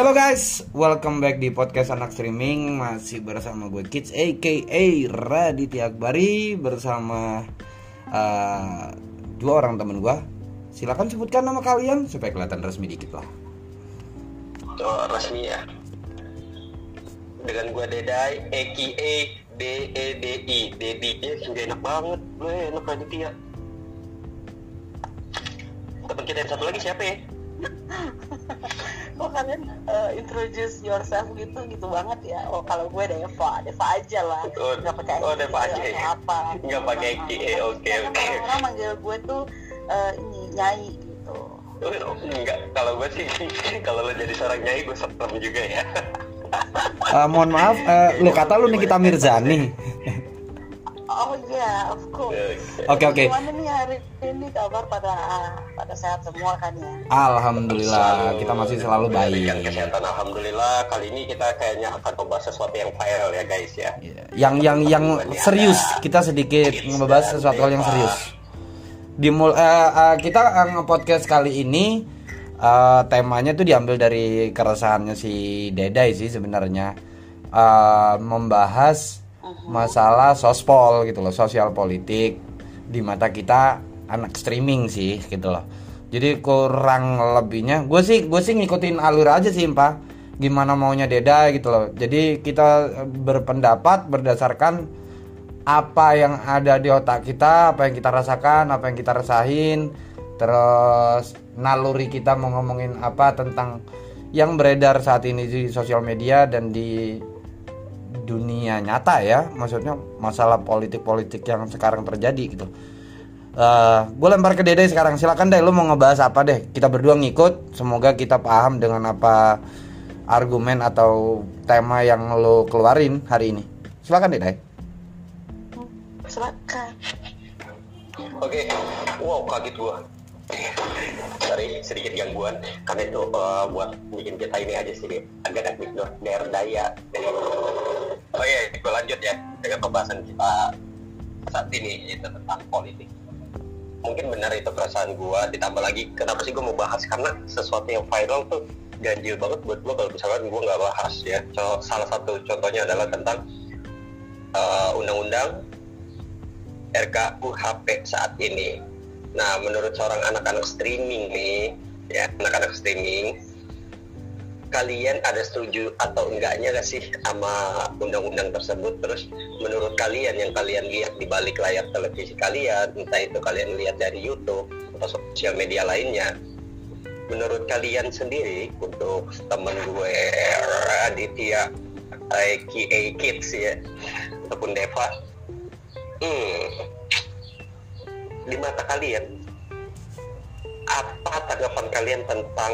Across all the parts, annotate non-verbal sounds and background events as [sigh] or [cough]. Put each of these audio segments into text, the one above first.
Halo guys, welcome back di podcast anak streaming masih bersama gue Kids aka Raditya Akbari bersama uh, dua orang temen gue. Silakan sebutkan nama kalian supaya kelihatan resmi dikit lah. Oh, resmi ya. Dengan gue Dedai, aka D E D I, Dedi. Sudah enak banget. Gue enak Raditya. Temen kita yang satu lagi siapa ya? Kok kalian uh, introduce yourself gitu gitu banget ya oh kalau gue Deva Deva aja lah Oh, nggak pakai oh, Deva aja ya? apa Nggak pakai ID, Nah, oke, karena oke. orang manggil gue tuh uh, ini nyai gitu Oh, enggak, kalau gue sih, [laughs] kalau lo jadi seorang nyai gue serem juga ya. Uh, mohon maaf, uh, lu kata lu Nikita Mirzani. [laughs] oh iya of course Oke, oke. gimana nih hari ini kabar pada pada sehat semua kan ya Alhamdulillah, kita masih selalu baik. kesehatan Alhamdulillah, kali ini kita kayaknya akan membahas sesuatu yang viral ya guys ya. Iya. Yang yang yang serius, kita sedikit ngebahas sesuatu hal yang serius. Di mul eh, eh, kita eh, nge-podcast kali ini eh, temanya tuh diambil dari keresahannya si Dedai sih sebenarnya Eh, membahas masalah sospol gitu loh, sosial politik di mata kita anak streaming sih gitu loh. Jadi kurang lebihnya gue sih gue sih ngikutin alur aja sih Pak. Gimana maunya Deda gitu loh. Jadi kita berpendapat berdasarkan apa yang ada di otak kita, apa yang kita rasakan, apa yang kita rasain, terus naluri kita mau ngomongin apa tentang yang beredar saat ini di sosial media dan di dunia nyata ya, maksudnya masalah politik-politik yang sekarang terjadi gitu. Eh, gue lempar ke Dede sekarang, silakan deh, lu mau ngebahas apa deh? Kita berdua ngikut, semoga kita paham dengan apa argumen atau tema yang lo keluarin hari ini. Silakan Dede. silakan Oke, wow kaget gua. Sorry, sedikit gangguan karena itu eh, buat bikin kita ini aja sih agak dor daerah daya. Oh iya, gue lanjut ya dengan pembahasan kita saat ini yaitu tentang politik. Mungkin benar itu perasaan gua ditambah lagi kenapa sih gue mau bahas karena sesuatu yang viral tuh ganjil banget buat gua kalau misalkan gua nggak bahas ya. Co- salah satu contohnya adalah tentang eh, undang-undang RKUHP saat ini. Nah, menurut seorang anak-anak streaming nih, ya anak-anak streaming, kalian ada setuju atau enggaknya gak sih sama undang-undang tersebut? Terus menurut kalian yang kalian lihat di balik layar televisi kalian, entah itu kalian lihat dari YouTube atau sosial media lainnya, menurut kalian sendiri untuk temen gue Aditya aka Kids ya ataupun Deva hmm, di mata kalian apa tanggapan kalian tentang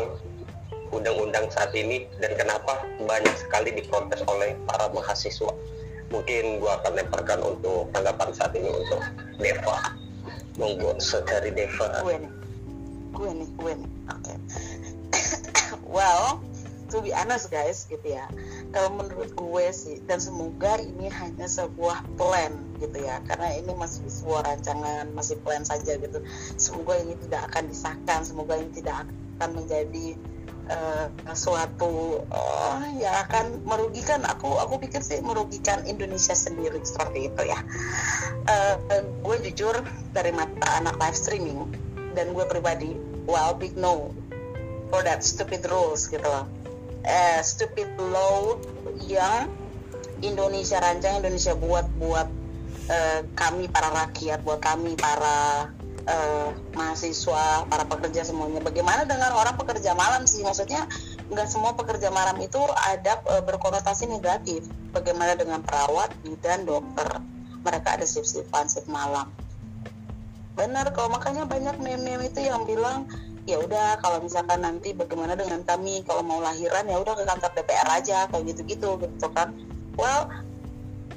undang-undang saat ini dan kenapa banyak sekali diprotes oleh para mahasiswa. Mungkin gua akan lemparkan untuk tanggapan saat ini untuk Deva. Monggo dari Deva. Gue nih. Gue nih gue nih. Oke. [coughs] Well to be honest guys gitu ya. Kalau menurut gue sih dan semoga ini hanya sebuah plan gitu ya. Karena ini masih sebuah rancangan masih plan saja gitu. Semoga ini tidak akan disahkan semoga ini tidak akan menjadi eh, suatu oh, yang akan merugikan. Aku aku pikir sih merugikan Indonesia sendiri seperti itu ya. Eh, gue jujur dari mata anak live streaming dan gue pribadi well big no for that stupid rules gitu loh. Eh, stupid law yang Indonesia rancang Indonesia buat buat eh, kami para rakyat buat kami para eh, mahasiswa para pekerja semuanya. Bagaimana dengan orang pekerja malam sih? Maksudnya nggak semua pekerja malam itu ada eh, berkonotasi negatif. Bagaimana dengan perawat bidan dokter? Mereka ada shift-shiftan shift malam. Benar kok makanya banyak meme-meme itu yang bilang ya udah kalau misalkan nanti bagaimana dengan kami? Kalau mau lahiran ya udah ke kantor DPR aja kayak gitu-gitu gitu kan. Well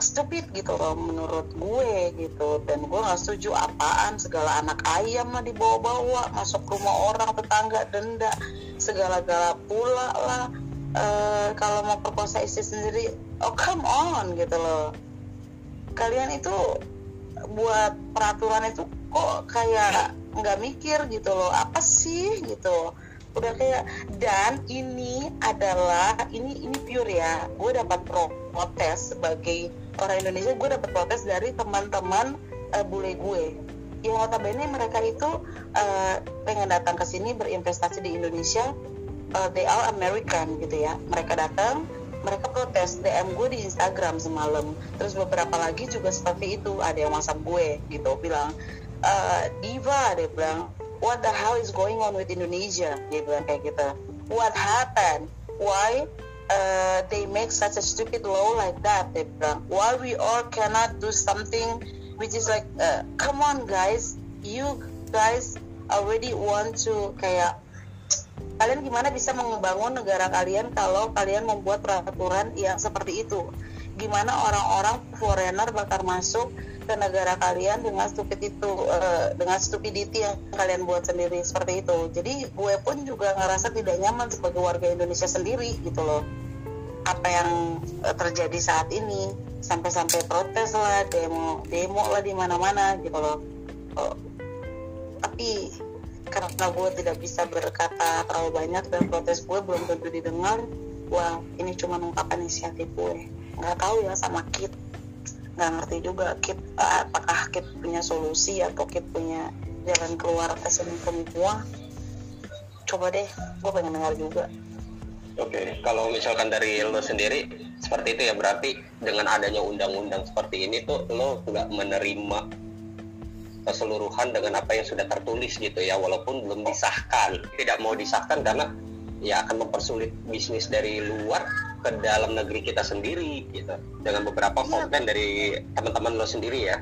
stupid gitu loh menurut gue gitu. Dan gue nggak setuju apaan segala anak ayam lah dibawa-bawa masuk rumah orang tetangga denda segala-gala pula lah. Eh, kalau mau perkosa istri sendiri oh come on gitu loh. Kalian itu buat peraturan itu kok kayak nggak mikir gitu loh. Apa sih gitu udah kayak dan ini adalah ini ini pure ya. Gue dapat protes sebagai orang Indonesia. Gue dapat protes dari teman-teman uh, bule gue. Yang notabene mereka itu uh, pengen datang ke sini berinvestasi di Indonesia. Uh, they are American gitu ya. Mereka datang mereka protes DM gue di Instagram semalam. Terus beberapa lagi juga seperti itu. Ada yang WhatsApp gue gitu bilang uh, Diva dia bilang what the hell is going on with Indonesia? Dia bilang kayak gitu. What happened? Why uh, they make such a stupid law like that? They bilang why we all cannot do something which is like uh, come on guys. You guys already want to kayak kalian gimana bisa membangun negara kalian kalau kalian membuat peraturan yang seperti itu gimana orang-orang foreigner bakal masuk ke negara kalian dengan stupid itu uh, dengan stupidity yang kalian buat sendiri seperti itu. Jadi gue pun juga ngerasa tidak nyaman sebagai warga Indonesia sendiri gitu loh. Apa yang uh, terjadi saat ini sampai-sampai protes lah demo demo lah di mana-mana gitu loh. Oh, tapi karena gue tidak bisa berkata terlalu banyak dan protes gue belum tentu didengar wah ini cuma ungkapan inisiatif gue nggak tahu ya sama Kit. Nggak ngerti juga Kit uh, apakah Kit punya solusi atau Kit punya jalan keluar ini semua. Coba deh gue pengen dengar juga. Oke, kalau misalkan dari lo sendiri seperti itu ya berarti dengan adanya undang-undang seperti ini tuh lo nggak menerima keseluruhan dengan apa yang sudah tertulis gitu ya walaupun belum disahkan. Tidak mau disahkan karena ya akan mempersulit bisnis dari luar ke dalam negeri kita sendiri gitu dengan beberapa iya. konten dari teman-teman lo sendiri ya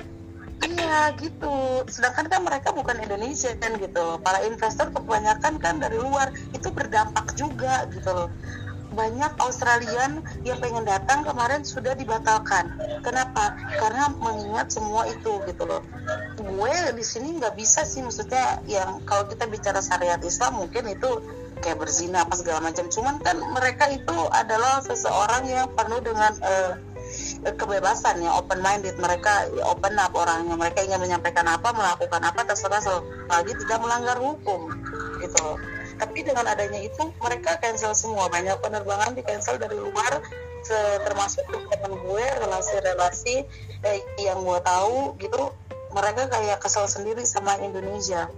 Iya gitu. Sedangkan kan mereka bukan Indonesia kan gitu. Para investor kebanyakan kan dari luar itu berdampak juga gitu loh. Banyak Australian yang pengen datang kemarin sudah dibatalkan. Kenapa? Karena mengingat semua itu gitu loh. Gue di sini nggak bisa sih maksudnya yang kalau kita bicara syariat Islam mungkin itu kayak berzina apa segala macam. Cuman kan mereka itu adalah seseorang yang penuh dengan uh, kebebasan ya open minded mereka open up orangnya. Mereka ingin menyampaikan apa melakukan apa terserah. Selagi tidak melanggar hukum gitu. Tapi dengan adanya itu mereka cancel semua. Banyak penerbangan di cancel dari luar termasuk teman gue relasi-relasi eh, yang gue tahu gitu. Mereka kayak kesel sendiri sama Indonesia.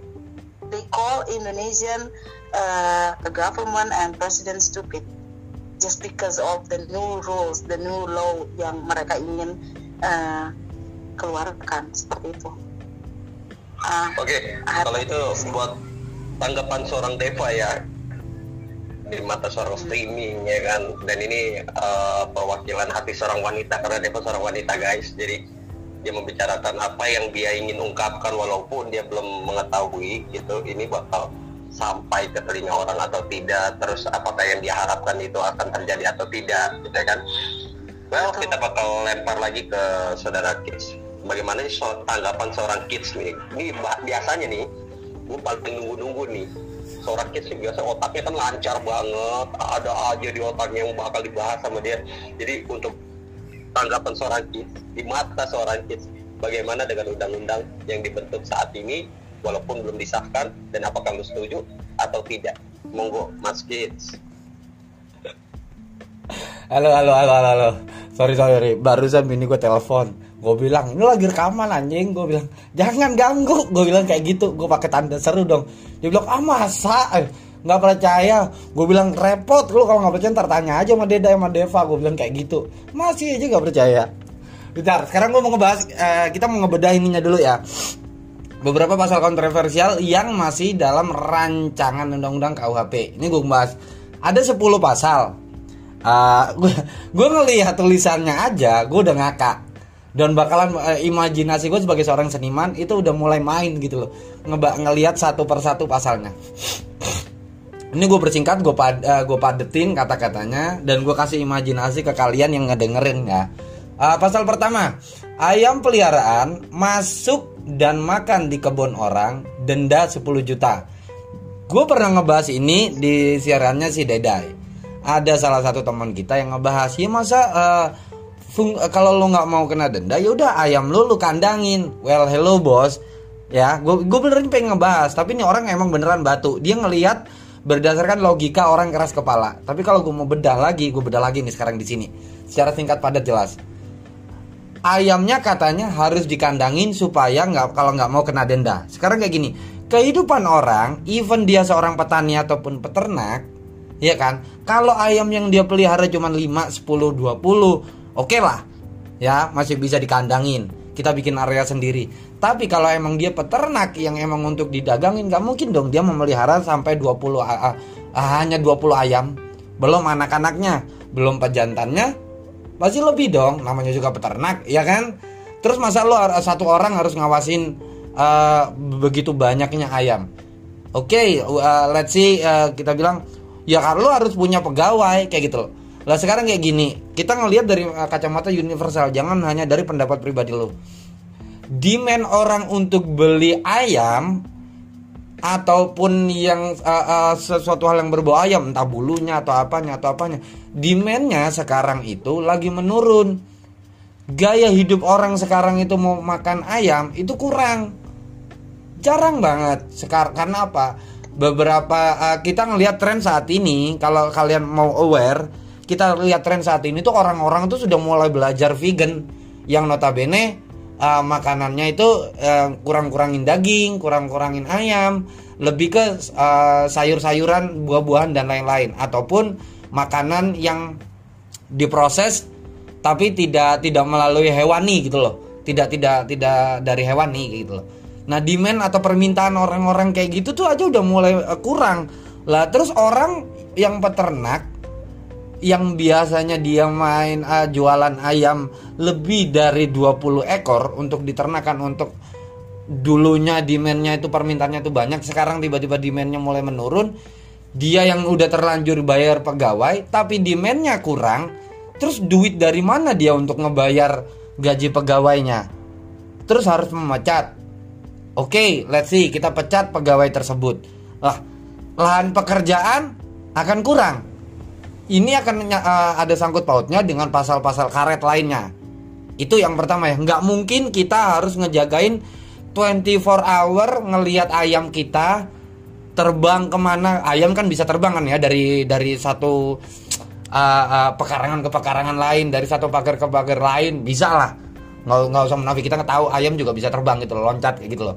They call Indonesian uh, government and president stupid just because of the new rules, the new law yang mereka ingin uh, keluarkan seperti itu. Uh, Oke, okay. kalau itu buat tanggapan seorang Deva ya di mata seorang streaming ya kan, dan ini uh, perwakilan hati seorang wanita karena Deva seorang wanita guys, jadi dia membicarakan apa yang dia ingin ungkapkan walaupun dia belum mengetahui gitu, ini bakal sampai ke telinga orang atau tidak terus apakah yang diharapkan itu akan terjadi atau tidak gitu kan? Well kita bakal lempar lagi ke saudara kids. Bagaimana sih tanggapan seorang kids nih? Ini biasanya nih gue paling nunggu-nunggu nih. Seorang kids sih biasa otaknya kan lancar banget ada aja di otaknya yang bakal dibahas sama dia. Jadi untuk tanggapan seorang kids di mata seorang kids bagaimana dengan undang-undang yang dibentuk saat ini walaupun belum disahkan dan apakah lu setuju atau tidak. Monggo Mas Kids halo halo halo halo halo. Sorry sorry barusan ini gue telepon. Gue bilang ini lagi rekaman anjing. Gue bilang jangan ganggu. Gue bilang kayak gitu. Gue pakai tanda seru dong. Dia bilang ah masa? Eh, nggak percaya. Gue bilang repot lu kalau nggak percaya ntar tanya aja sama Deda sama Deva. Gue bilang kayak gitu. Masih aja nggak percaya. Bentar, sekarang gue mau ngebahas, uh, kita mau ngebedah ininya dulu ya beberapa pasal kontroversial yang masih dalam rancangan undang-undang KUHP. Ini gue bahas. Ada 10 pasal. Uh, gue gue ngelihat tulisannya aja, gue udah ngakak. Dan bakalan uh, imajinasi gue sebagai seorang seniman itu udah mulai main gitu loh. Ngeba ngelihat satu persatu pasalnya. Ini gue persingkat, gue pad, uh, padetin kata-katanya dan gue kasih imajinasi ke kalian yang ngedengerin ya. Uh, pasal pertama, ayam peliharaan masuk dan makan di kebun orang denda 10 juta. Gue pernah ngebahas ini di siarannya si Dedai. Ada salah satu teman kita yang ngebahas ya masa uh, kalau lu nggak mau kena denda ya udah ayam lu lu kandangin. Well hello bos. Ya, gue gue beneran pengen ngebahas, tapi ini orang emang beneran batu. Dia ngelihat berdasarkan logika orang keras kepala. Tapi kalau gue mau bedah lagi, gue bedah lagi nih sekarang di sini. Secara singkat padat jelas. Ayamnya katanya harus dikandangin supaya nggak kalau nggak mau kena denda. Sekarang kayak gini, kehidupan orang, even dia seorang petani ataupun peternak, ya kan? Kalau ayam yang dia pelihara cuma 5, 10, 20, oke lah. Ya, masih bisa dikandangin. Kita bikin area sendiri. Tapi kalau emang dia peternak yang emang untuk didagangin nggak mungkin dong dia memelihara sampai 20 uh, uh, hanya 20 ayam. Belum anak-anaknya, belum pejantannya. Pasti lebih dong, namanya juga peternak, ya kan? Terus masa lo satu orang harus ngawasin uh, begitu banyaknya ayam. Oke, okay, uh, let's see uh, kita bilang ya kalau lo harus punya pegawai kayak gitu. Lah sekarang kayak gini, kita ngelihat dari uh, kacamata universal, jangan hanya dari pendapat pribadi lo demand orang untuk beli ayam ataupun yang uh, uh, sesuatu hal yang berbau ayam entah bulunya atau apanya atau apanya. Demandnya sekarang itu lagi menurun. Gaya hidup orang sekarang itu mau makan ayam itu kurang. Jarang banget. Sekarang karena apa? Beberapa uh, kita ngelihat tren saat ini kalau kalian mau aware kita lihat tren saat ini tuh orang-orang tuh sudah mulai belajar vegan. Yang notabene uh, makanannya itu uh, kurang-kurangin daging, kurang-kurangin ayam, lebih ke uh, sayur-sayuran, buah-buahan dan lain-lain ataupun makanan yang diproses tapi tidak tidak melalui hewani gitu loh. Tidak tidak tidak dari hewani gitu loh. Nah, demand atau permintaan orang-orang kayak gitu tuh aja udah mulai uh, kurang. Lah terus orang yang peternak yang biasanya dia main uh, jualan ayam lebih dari 20 ekor untuk diternakan untuk dulunya demandnya itu permintaannya itu banyak. Sekarang tiba-tiba demandnya mulai menurun. Dia yang udah terlanjur bayar pegawai tapi demandnya kurang. Terus duit dari mana dia untuk ngebayar gaji pegawainya? Terus harus memecat. Oke okay, let's see kita pecat pegawai tersebut. Lah lahan pekerjaan akan kurang ini akan uh, ada sangkut pautnya dengan pasal-pasal karet lainnya. Itu yang pertama ya. Nggak mungkin kita harus ngejagain 24 hour ngelihat ayam kita terbang ke mana. Ayam kan bisa terbang kan ya dari dari satu uh, uh, pekarangan ke pekarangan lain, dari satu pagar ke pagar lain, bisa lah. Nggak, nggak usah menafik kita tahu ayam juga bisa terbang gitu loh, loncat gitu loh.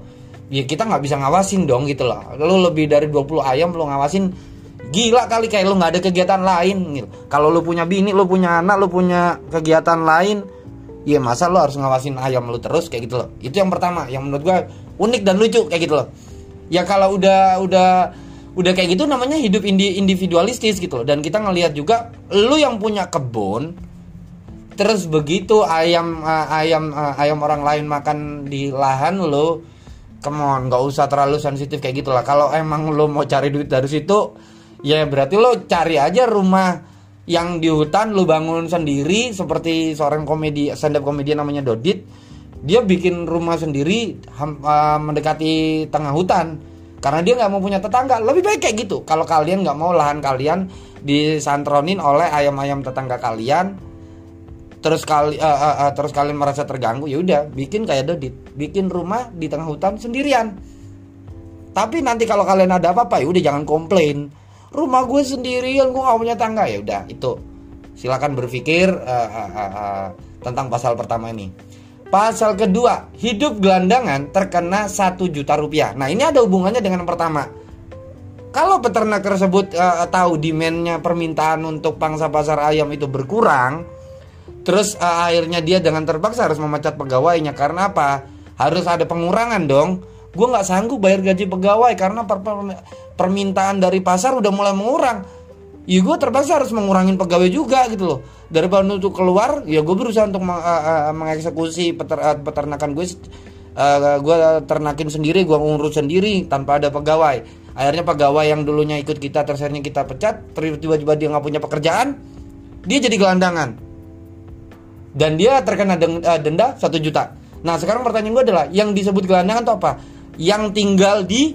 Ya kita nggak bisa ngawasin dong gitu loh. Lu lebih dari 20 ayam lu ngawasin Gila kali kayak lu nggak ada kegiatan lain. Kalau lu punya bini, lu punya anak, lu punya kegiatan lain, ya masa lu harus ngawasin ayam lu terus kayak gitu loh. Itu yang pertama, yang menurut gua unik dan lucu kayak gitu loh. Ya kalau udah udah udah kayak gitu namanya hidup individualistis gitu loh. Dan kita ngelihat juga lu yang punya kebun terus begitu ayam uh, ayam uh, ayam orang lain makan di lahan lo come on nggak usah terlalu sensitif kayak gitulah kalau emang lo mau cari duit dari situ ya berarti lo cari aja rumah yang di hutan lo bangun sendiri seperti seorang komedi stand up komedian namanya Dodit. Dia bikin rumah sendiri uh, mendekati tengah hutan. Karena dia nggak mau punya tetangga. Lebih baik kayak gitu. Kalau kalian nggak mau lahan kalian disantronin oleh ayam-ayam tetangga kalian terus kali uh, uh, uh, terus kalian merasa terganggu ya udah bikin kayak Dodit. Bikin rumah di tengah hutan sendirian. Tapi nanti kalau kalian ada apa-apa ya udah jangan komplain rumah gue sendirian gue gak punya tangga. Ya udah itu. Silakan berpikir uh, uh, uh, uh, tentang pasal pertama ini. Pasal kedua hidup gelandangan terkena satu juta rupiah. Nah ini ada hubungannya dengan yang pertama. Kalau peternak tersebut uh, tahu demandnya permintaan untuk pangsa pasar ayam itu berkurang terus uh, akhirnya dia dengan terpaksa harus memecat pegawainya. Karena apa? Harus ada pengurangan dong. Gue nggak sanggup bayar gaji pegawai karena per, per, permintaan dari pasar udah mulai mengurang. Ya gue terpaksa harus mengurangin pegawai juga gitu loh. Daripada untuk keluar ya gue berusaha untuk meng, uh, uh, mengeksekusi peter, uh, peternakan gue uh, gue ternakin sendiri gue ngurus sendiri tanpa ada pegawai. Akhirnya pegawai yang dulunya ikut kita terus kita pecat tiba-tiba dia nggak punya pekerjaan dia jadi gelandangan. Dan dia terkena denda satu juta. Nah sekarang pertanyaan gue adalah yang disebut gelandangan itu apa? Yang tinggal di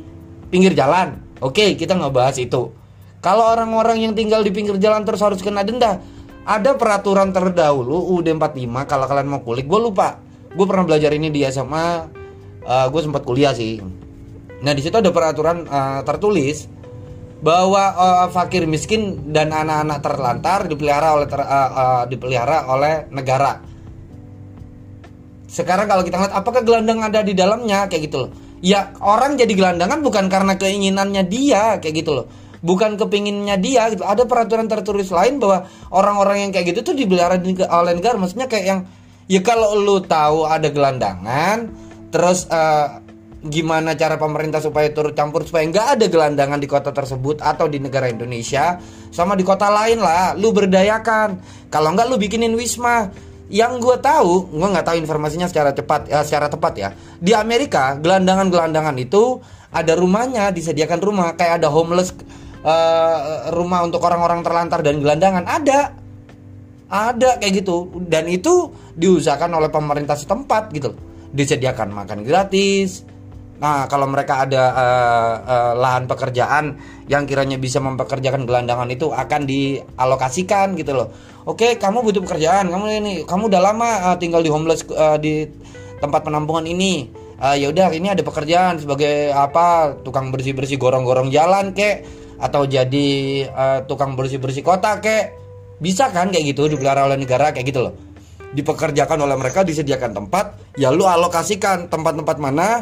pinggir jalan. Oke, kita nggak bahas itu. Kalau orang-orang yang tinggal di pinggir jalan terus harus kena denda, ada peraturan terdahulu UUD 45 kalau kalian mau kulik, gue lupa. Gue pernah belajar ini di SMA, uh, eh, gue sempat kuliah sih. Nah di situ ada peraturan uh, tertulis bahwa uh, fakir miskin dan anak-anak terlantar dipelihara oleh ter, uh, uh, dipelihara oleh negara. Sekarang kalau kita lihat apakah gelandang ada di dalamnya kayak gitu loh. Ya orang jadi gelandangan bukan karena keinginannya dia kayak gitu loh. Bukan kepinginnya dia gitu. Ada peraturan tertulis lain bahwa orang-orang yang kayak gitu tuh dipelihara oleh negara. Maksudnya kayak yang ya kalau lu tahu ada gelandangan terus uh, gimana cara pemerintah supaya turut campur supaya nggak ada gelandangan di kota tersebut atau di negara Indonesia sama di kota lain lah lu berdayakan kalau nggak lu bikinin wisma yang gue tahu gue nggak tahu informasinya secara cepat ya, secara tepat ya. Di Amerika gelandangan-gelandangan itu ada rumahnya disediakan rumah. Kayak ada homeless uh, rumah untuk orang-orang terlantar dan gelandangan. Ada. Ada kayak gitu. Dan itu diusahakan oleh pemerintah setempat gitu disediakan makan gratis. Nah, kalau mereka ada uh, uh, lahan pekerjaan yang kiranya bisa mempekerjakan gelandangan itu akan dialokasikan gitu loh. Oke, kamu butuh pekerjaan, kamu ini, kamu udah lama uh, tinggal di homeless uh, di tempat penampungan ini. Uh, ya udah, ini ada pekerjaan sebagai apa? Tukang bersih-bersih gorong-gorong jalan kek atau jadi uh, tukang bersih-bersih kota kek. Bisa kan kayak gitu dipelihara oleh negara kayak gitu loh dipekerjakan oleh mereka disediakan tempat ya lu alokasikan tempat-tempat mana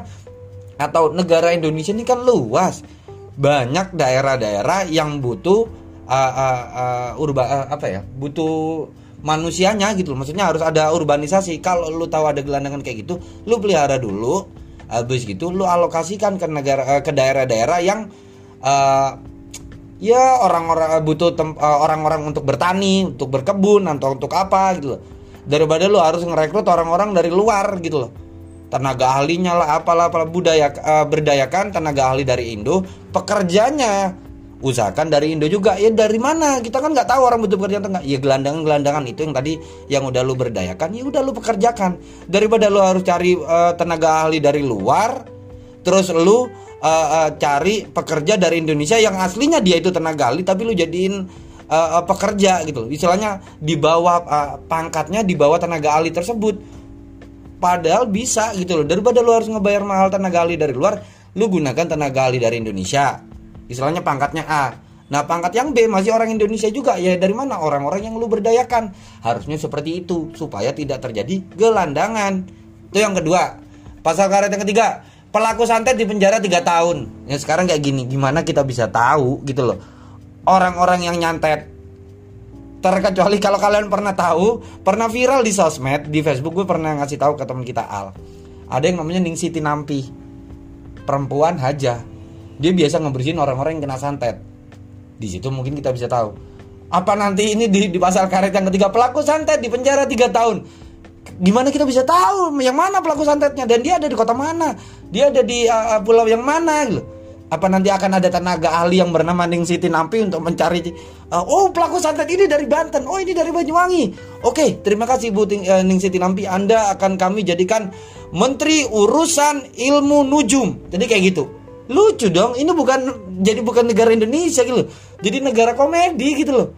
atau negara Indonesia ini kan luas banyak daerah-daerah yang butuh uh, uh, uh, urba uh, apa ya butuh manusianya gitu loh. Maksudnya harus ada urbanisasi. Kalau lu tahu ada gelandangan kayak gitu lu pelihara dulu habis gitu lu alokasikan ke negara uh, ke daerah-daerah yang uh, ya orang-orang butuh orang-orang untuk bertani untuk berkebun atau untuk apa gitu loh. Daripada lu harus ngerekrut orang-orang dari luar gitu loh. Tenaga ahlinya lah apalah apalah budaya uh, berdayakan tenaga ahli dari Indo pekerjanya usahakan dari Indo juga. Ya dari mana? Kita kan nggak tahu orang butuh pekerjaan tengah ya gelandangan gelandangan itu yang tadi yang udah lu berdayakan ya udah lu pekerjakan. Daripada lu harus cari uh, tenaga ahli dari luar terus lu uh, uh, cari pekerja dari Indonesia yang aslinya dia itu tenaga ahli tapi lu jadiin uh, pekerja gitu. Istilahnya di bawah uh, pangkatnya di bawah tenaga ahli tersebut. Padahal bisa gitu loh. Daripada lu harus ngebayar mahal tenaga ahli dari luar, lu gunakan tenaga ahli dari Indonesia. Istilahnya pangkatnya A. Nah, pangkat yang B masih orang Indonesia juga. Ya dari mana? Orang-orang yang lu berdayakan. Harusnya seperti itu supaya tidak terjadi gelandangan. Itu yang kedua. Pasal karet yang ketiga, pelaku santet di penjara 3 tahun. Ya sekarang kayak gini, gimana kita bisa tahu gitu loh. Orang-orang yang nyantet terkecuali kalau kalian pernah tahu pernah viral di sosmed di Facebook gue pernah ngasih tahu ke teman kita Al ada yang namanya Ning Siti Nampi perempuan haja dia biasa ngebersihin orang-orang yang kena santet. Di situ mungkin kita bisa tahu. Apa nanti ini di, di pasal karet yang ketiga? Pelaku santet di penjara 3 tahun. Gimana kita bisa tahu yang mana pelaku santetnya? Dan dia ada di kota mana? Dia ada di uh, pulau yang mana? Gitu. Apa nanti akan ada tenaga ahli yang bernama Ning Siti Nampi untuk mencari uh, oh pelaku santet ini dari Banten. Oh ini dari Banyuwangi. Oke terima kasih Bu Ting, uh, Ning Siti Nampi. Anda akan kami jadikan Menteri Urusan Ilmu Nujum. Jadi kayak gitu lucu dong ini bukan jadi bukan negara Indonesia gitu jadi negara komedi gitu loh.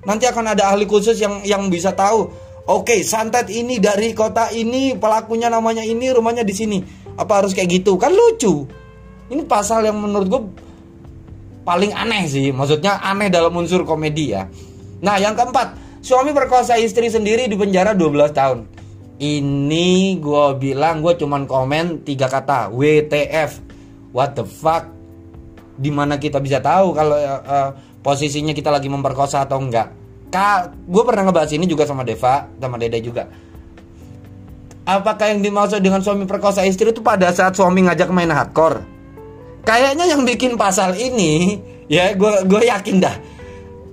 Nanti akan ada ahli khusus yang yang bisa tahu oke santet ini dari kota ini pelakunya namanya ini rumahnya di sini. Apa harus kayak gitu? Kan lucu. Ini pasal yang menurut gue paling aneh sih. Maksudnya aneh dalam unsur komedi ya. Nah yang keempat suami berkuasa istri sendiri di penjara 12 tahun. Ini gue bilang gue cuman komen tiga kata WTF what the fuck di mana kita bisa tahu kalau uh, posisinya kita lagi memperkosa atau enggak Kak, gue pernah ngebahas ini juga sama Deva, sama Dede juga. Apakah yang dimaksud dengan suami perkosa istri itu pada saat suami ngajak main hardcore? kayaknya yang bikin pasal ini ya gue gue yakin dah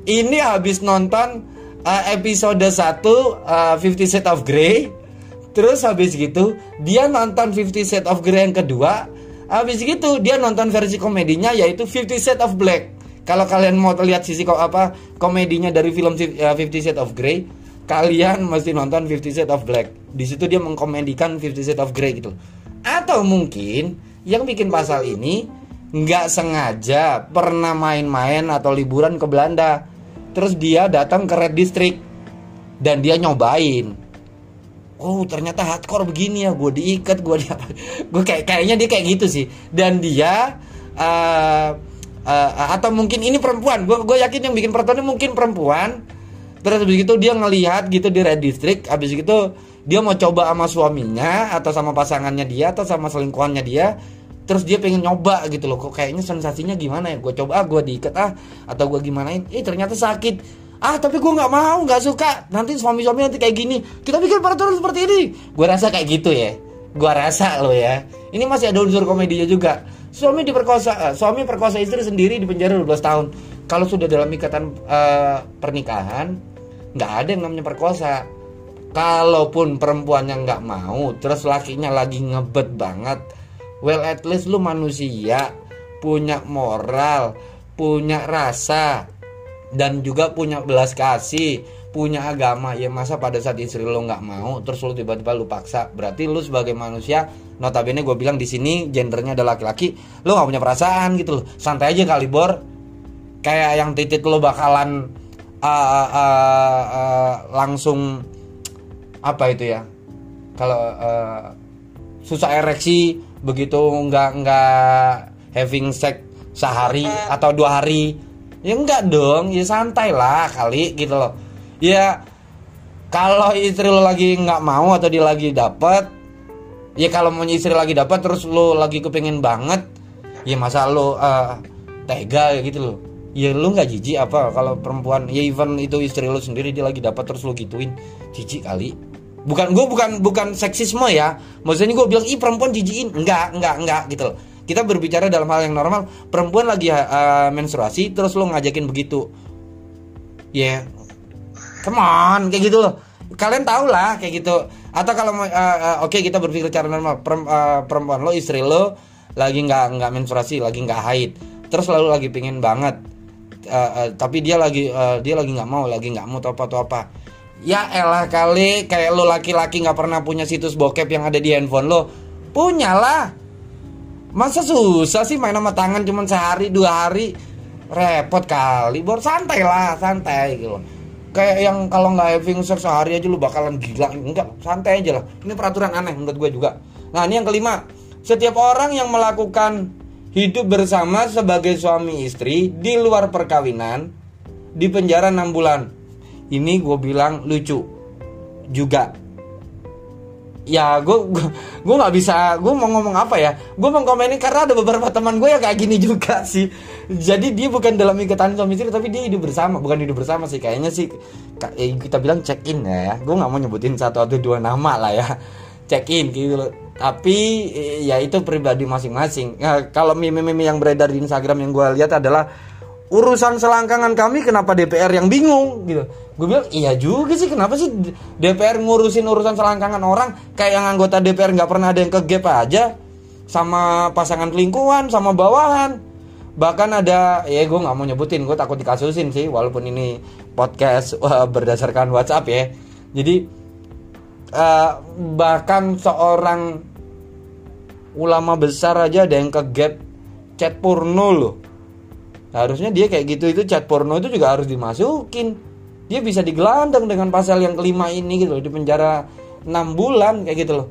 ini habis nonton uh, episode 1 uh, Shades of Grey terus habis gitu dia nonton Fifty Shades of Grey yang kedua habis gitu dia nonton versi komedinya yaitu Fifty Shades of Black. Kalau kalian mau lihat sisi kok apa komedinya dari film uh, Fifty Shades of Grey kalian mesti nonton Fifty Shades of Black. Di situ dia mengkomedikan Fifty Shades of Grey gitu. Atau mungkin yang bikin pasal ini nggak sengaja pernah main-main atau liburan ke Belanda. Terus dia datang ke Red District dan dia nyobain oh ternyata hardcore begini ya gue diikat gue dia [laughs] gue kayak kayaknya dia kayak gitu sih. Dan dia uh, uh, atau mungkin ini perempuan gue gue yakin yang bikin ini mungkin perempuan. Terus habis itu dia ngelihat gitu di red district habis itu dia mau coba sama suaminya atau sama pasangannya dia atau sama selingkuhannya dia terus dia pengen nyoba gitu loh kok kayaknya sensasinya gimana ya? Gue coba ah gue diikat ah atau gue gimanain? Eh ternyata sakit ah tapi gue nggak mau nggak suka. Nanti suami-suami nanti kayak gini. Kita bikin peraturan seperti ini. Gue rasa kayak gitu ya. Gue rasa lo ya. Ini masih ada unsur komedinya juga. Suami diperkosa uh, suami perkosa istri sendiri di penjara 12 tahun. Kalau sudah dalam ikatan uh, pernikahan nggak ada yang namanya perkosa. Kalaupun perempuannya nggak mau terus lakinya lagi ngebet banget. Well at least lu manusia punya moral punya rasa dan juga punya belas kasih punya agama. Ya masa pada saat istri lo nggak mau terus lo tiba-tiba lu paksa. Berarti lu sebagai manusia notabene gue bilang di sini gendernya adalah laki-laki lo nggak punya perasaan gitu loh. Santai aja kali bor kayak yang titik lo bakalan uh, uh, uh, uh, langsung apa itu ya? Kalau uh, susah ereksi begitu nggak nggak having sex sehari atau dua hari ya enggak dong ya santai lah kali gitu loh. Ya kalau istri lo lagi nggak mau atau dia lagi dapat ya kalau mau istri lagi dapat terus lo lagi kepingin banget ya masa lo uh, tega gitu loh. Ya lu nggak jijik apa kalau perempuan ya even itu istri lo sendiri dia lagi dapat terus lo gituin jijik kali. Bukan gue bukan bukan seksisme ya. Maksudnya gue bilang ih perempuan jijikin. Enggak enggak enggak gitu loh kita berbicara dalam hal yang normal perempuan lagi uh, menstruasi terus lo ngajakin begitu. Ya. Yeah. come on kayak gitu loh. Kalian tau lah kayak gitu. Atau kalau uh, uh, oke okay, kita berpikir secara normal. Perempuan lo istri lo lagi nggak nggak menstruasi lagi nggak haid. Terus lalu lagi pingin banget. Uh, uh, tapi dia lagi uh, dia lagi nggak mau lagi nggak mau atau apa atau apa. Ya elah kali kayak lo laki-laki nggak pernah punya situs bokep yang ada di handphone lo. Punyalah masa susah sih main sama tangan cuma sehari dua hari? Repot kali. Bor santai lah santai gitu kayak yang kalau nggak having sex sehari aja lu bakalan gila. Enggak santai aja lah. Ini peraturan aneh menurut gue juga. Nah ini yang kelima. Setiap orang yang melakukan hidup bersama sebagai suami istri di luar perkawinan di penjara 6 bulan. Ini gue bilang lucu juga ya gue gue nggak bisa gue mau ngomong apa ya? Gue mau komenin karena ada beberapa teman gue yang kayak gini juga [laughs] sih. Jadi dia bukan dalam ikatan suami istri tapi dia hidup bersama. Bukan hidup bersama sih kayaknya sih. Eh, kita bilang check in ya. Gue nggak mau nyebutin satu atau dua nama lah ya. [laughs] Check in gitu. Loh tapi ya itu pribadi masing-masing. Nah, kalau meme-meme yang beredar di Instagram yang gue lihat adalah urusan selangkangan kami kenapa DPR yang bingung? Gitu gue bilang iya juga sih kenapa sih DPR ngurusin urusan selangkangan orang kayak yang anggota DPR nggak pernah ada yang ke gap aja sama pasangan lingkungan sama bawahan. Bahkan ada ya gue nggak mau nyebutin gue takut dikasusin sih walaupun ini podcast uh, berdasarkan WhatsApp ya. Jadi uh, bahkan seorang ulama besar aja ada yang ke gap chat porno loh. Harusnya dia kayak gitu itu chat porno itu juga harus dimasukin dia bisa digelandang dengan pasal yang kelima ini gitu loh di penjara 6 bulan kayak gitu loh.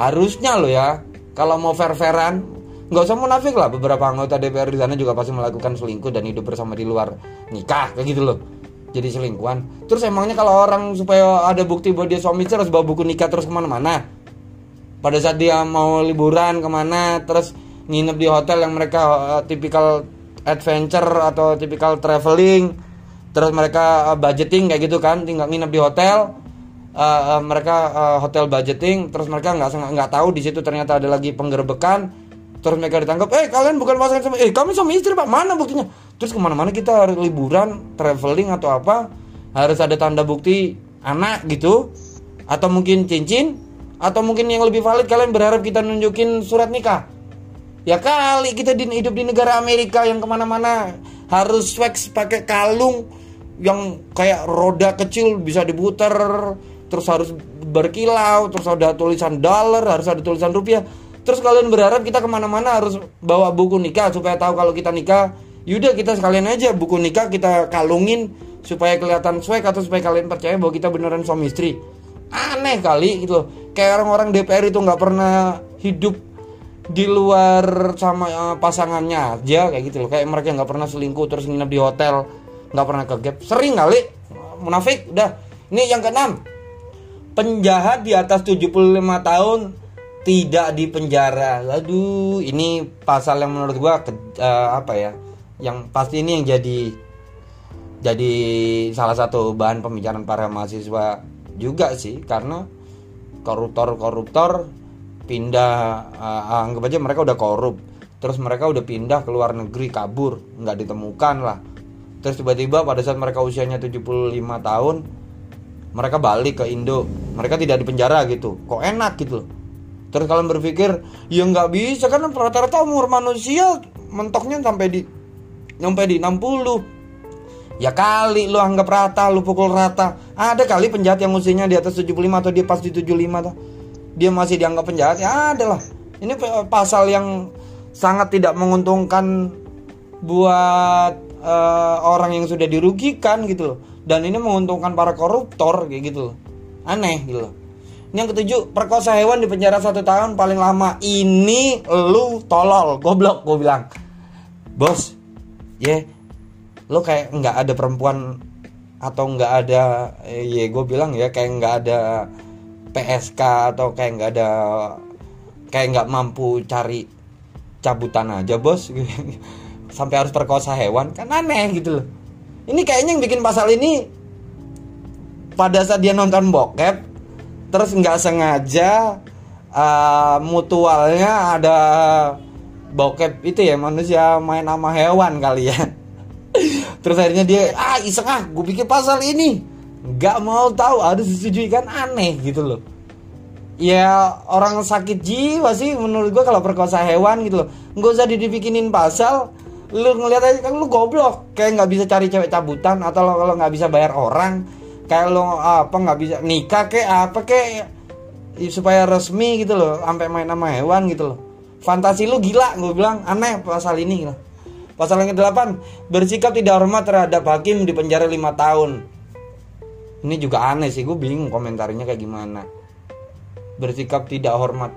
Harusnya loh ya kalau mau fair-fairan nggak usah munafik lah. Beberapa anggota DPR di sana juga pasti melakukan selingkuh dan hidup bersama di luar nikah kayak gitu loh. Jadi selingkuhan. Terus emangnya kalau orang supaya ada bukti bahwa dia suami harus bawa buku nikah terus ke mana-mana? Pada saat dia mau liburan ke mana terus nginep di hotel yang mereka uh, tipikal adventure atau tipikal traveling terus mereka uh, budgeting kayak gitu kan tinggal nginep di hotel. Uh, uh, mereka uh, hotel budgeting terus mereka nggak nggak tahu di situ ternyata ada lagi penggerbekan. Terus mereka ditangkap eh kalian bukan pasangan sama eh kami sama istri pak. Mana buktinya? Terus ke mana-mana kita harus liburan traveling atau apa harus ada tanda bukti anak gitu. Atau mungkin cincin atau mungkin yang lebih valid kalian berharap kita nunjukin surat nikah. Ya kali kita di, hidup di negara Amerika yang ke mana-mana harus wax pakai kalung yang kayak roda kecil bisa diputar terus harus berkilau terus ada tulisan dollar harus ada tulisan rupiah. Terus kalian berharap kita ke mana-mana harus bawa buku nikah supaya tahu kalau kita nikah yaudah kita sekalian aja buku nikah kita kalungin supaya kelihatan swag atau supaya kalian percaya bahwa kita beneran suami istri. Aneh kali gitu kayak orang-orang DPR itu nggak pernah hidup di luar sama eh, pasangannya aja kayak gitu loh. Kayak mereka nggak pernah selingkuh terus nginep di hotel nggak pernah ke gap. Sering kali. Munafik. Udah. Ini yang keenam. Penjahat di atas 75 tahun tidak dipenjara. Aduh ini pasal yang menurut gua ke- eh, apa ya? Yang pasti ini yang jadi jadi salah satu bahan pembicaraan para mahasiswa juga sih. Karena koruptor-koruptor pindah uh, anggap aja mereka udah korup. Terus mereka udah pindah ke luar negeri kabur. Nggak ditemukan lah terus tiba-tiba pada saat mereka usianya 75 tahun mereka balik ke Indo mereka tidak dipenjara gitu kok enak gitu loh terus kalian berpikir ya nggak bisa kan rata-rata umur manusia mentoknya sampai di sampai di 60 Ya kali lu anggap rata, lu pukul rata. Ada kali penjahat yang usianya di atas 75 atau dia pas di 75 tuh. Dia masih dianggap penjahat. Ya ada lah. Ini pasal yang sangat tidak menguntungkan buat eh, orang yang sudah dirugikan gitu loh. Dan ini menguntungkan para koruptor kayak gitu loh. Aneh gitu loh. Ini yang ketujuh, perkosa hewan di penjara satu tahun paling lama. Ini lu tolol, goblok gue bilang. Bos, ya lo kayak nggak ada perempuan atau nggak ada eh, ya gue bilang ya kayak nggak ada PSK atau kayak nggak ada kayak nggak mampu cari cabutan aja bos [laughs] sampai harus perkosa hewan kan aneh gitu loh. Ini kayaknya yang bikin pasal ini pada saat dia nonton bokep terus nggak sengaja uh, mutualnya ada bokep itu ya manusia main sama hewan kali ya. [laughs] Terus akhirnya dia ah iseng ah gue bikin pasal ini. Nggak mau tahu harus disetujui kan aneh gitu loh. Ya orang sakit jiwa sih menurut gua kalau perkosa hewan gitu loh. Nggak usah dibikinin pasal lu ngeliat aja kan lu goblok. Kayak nggak bisa cari cewek cabutan atau lo- kalau nggak bisa bayar orang kayak lo apa nggak bisa nikah kayak apa kayak ya, supaya resmi gitu loh sampai main sama hewan gitu loh. Fantasi lu gila gue bilang aneh pasal ini gitu. pasal yang ke-8 bersikap tidak hormat terhadap hakim di penjara 5 tahun. Ini juga aneh sih gue bingung komentarnya kayak gimana. Bersikap tidak hormat.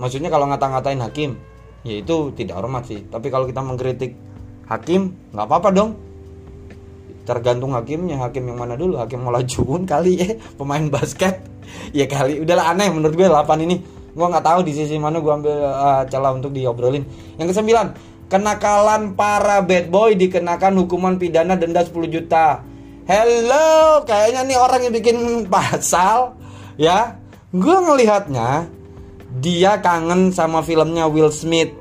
Maksudnya kalau ngata-ngatain hakim ya itu tidak hormat sih. Tapi kalau kita mengkritik hakim nggak apa-apa dong. Tergantung hakimnya hakim yang mana dulu. Hakim Molajun kali ya [laughs] pemain basket. Ya kali. Udahlah aneh menurut gue 8 ini. Gue nggak tahu di sisi mana gue ambil uh, celah untuk diobrolin. Yang kesembilan kenakalan para bad boy dikenakan hukuman pidana denda 10 juta. Hello kayaknya nih orang yang bikin pasal ya. Gue ngelihatnya dia kangen sama filmnya Will Smith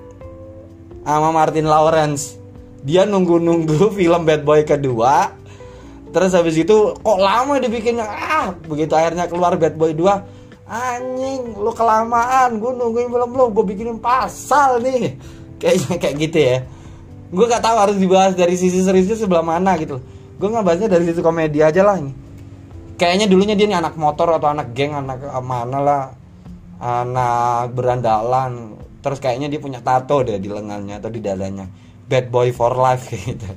sama Martin Lawrence. Dia nunggu-nunggu [laughs] film Bad Boy kedua. Terus habis itu kok lama dibikinnya? Ah begitu akhirnya keluar Bad Boy 2 anjing lu kelamaan. Gue nungguin film lu gue bikinin pasal nih. [laughs] Kayaknya kayak gitu ya. Gue gak tahu harus dibahas dari sisi seriusnya sebelah mana gitu. Gue nggak bahasnya dari sisi komedi aja lah ini. Kayaknya dulunya dia nih anak motor atau anak geng anak eh, mana lah. Anak berandalan terus kayaknya dia punya tato deh di lengannya atau di dadanya. Bad boy for life kayak [laughs] gitu.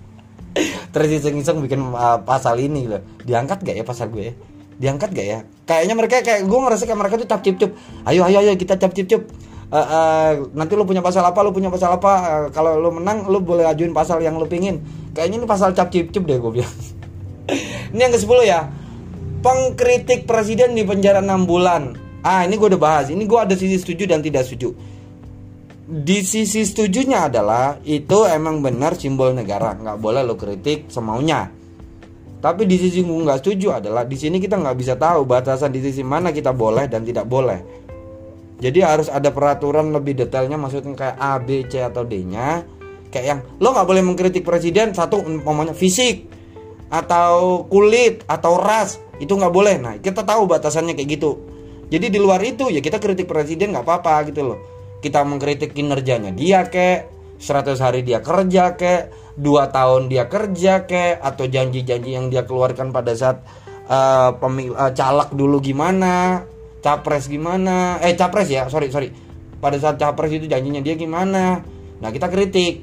Terus iseng-iseng bikin uh, pasal ini loh. Diangkat gak ya pasal gue? Diangkat gak ya? Kayaknya mereka kayak gue ngerasa kayak mereka tuh cap cip cup ayo ayo ayo kita cap cip cup Eh, eh, nanti lu punya pasal apa lu punya pasal apa. Eh, kalau lu menang lu boleh ajuin pasal yang lu pingin. Kayaknya ini pasal cap cip cup deh gue bilang. [laughs] Ini yang ke 10 ya. Pengkritik presiden di penjara 6 bulan. Ah ini gue udah bahas. Ini gue ada sisi setuju dan tidak setuju di sisi setujunya adalah itu emang benar simbol negara. Nggak boleh lo kritik semaunya. Tapi di sisi gue nggak setuju adalah di sini kita nggak bisa tahu batasan di sisi mana kita boleh dan tidak boleh. Jadi harus ada peraturan lebih detailnya maksudnya kayak A, B, C atau D-nya. Kayak yang lo nggak boleh mengkritik presiden satu umpamanya fisik atau kulit atau ras itu nggak boleh. Nah kita tahu batasannya kayak gitu. Jadi di luar itu ya kita kritik presiden nggak apa-apa gitu loh kita mengkritik kinerjanya dia kek 100 hari dia kerja kek dua tahun dia kerja kek atau janji-janji yang dia keluarkan pada saat eh, pemil- eh, caleg dulu gimana capres gimana eh capres ya sorry sorry. Pada saat capres itu janjinya dia gimana. Nah kita kritik.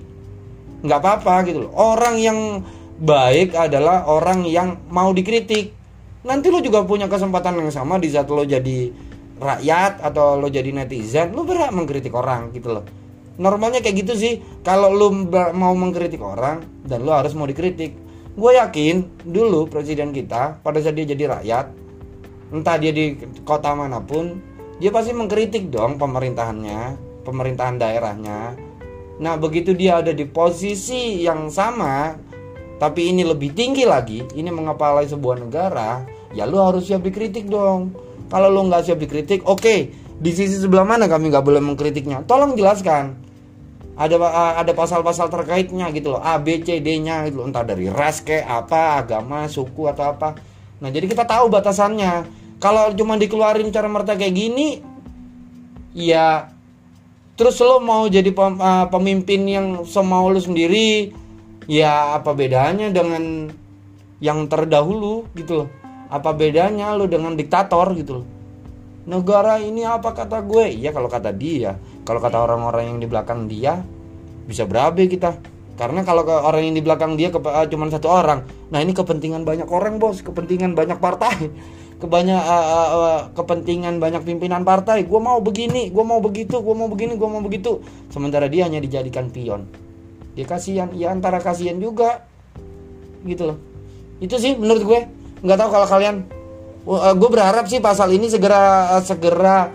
Nggak apa-apa gitu loh. Orang yang baik adalah orang yang mau dikritik. Nanti lo juga punya kesempatan yang sama di saat lo jadi rakyat atau lo jadi netizen lo berhak mengkritik orang gitu loh. Normalnya kayak gitu sih. Kalau lo mau mengkritik orang dan lo harus mau dikritik. Gue yakin dulu presiden kita pada saat dia jadi rakyat entah dia di kota mana pun dia pasti mengkritik dong pemerintahannya pemerintahan daerahnya. Nah begitu dia ada di posisi yang sama tapi ini lebih tinggi lagi ini mengepalai sebuah negara ya lu harus siap dikritik dong kalau lu nggak siap dikritik oke. Okay, di sisi sebelah mana kami nggak boleh mengkritiknya? Tolong jelaskan. Ada ada pasal-pasal terkaitnya gitu loh. A B C D nya gitu loh. Entah dari ras ke apa agama suku atau apa. Nah jadi kita tahu batasannya. Kalau cuma dikeluarin cara merta kayak gini ya terus lo mau jadi pemimpin yang semau lo sendiri ya apa bedanya dengan yang terdahulu gitu loh apa bedanya lo dengan diktator gitu loh? Negara ini apa kata gue? Iya kalau kata dia. Kalau kata orang-orang yang di belakang dia bisa berabe kita. Karena kalau orang yang di belakang dia uh, cuma satu orang nah ini kepentingan banyak orang bos. Kepentingan banyak partai. [laughs] Kebanyak uh, uh, uh, kepentingan banyak pimpinan partai. Gue mau begini gue mau begitu gue mau begini gue mau begitu. Sementara dia hanya dijadikan pion. Dia kasihan ya antara kasihan juga. Gitu loh. Itu sih menurut gue nggak tahu kalau kalian uh, gue berharap sih pasal ini segera uh, segera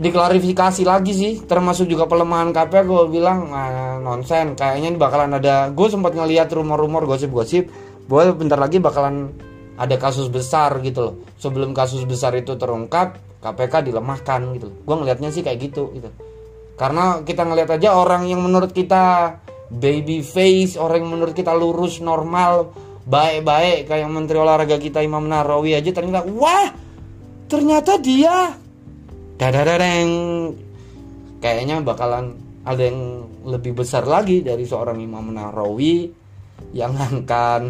diklarifikasi lagi sih. Termasuk juga pelemahan KPK gue bilang uh, nonsen. Kayaknya bakalan ada gue sempat ngelihat rumor-rumor gosip-gosip bahwa bentar lagi bakalan ada kasus besar gitu loh. Sebelum kasus besar itu terungkap KPK dilemahkan gitu gue ngelihatnya sih kayak gitu gitu. Karena kita ngelihat aja orang yang menurut kita baby face orang yang menurut kita lurus normal baik-baik kayak menteri olahraga kita Imam Narawi aja ternyata wah ternyata dia. Dadadadeng kayaknya bakalan ada yang lebih besar lagi dari seorang Imam Narawi yang akan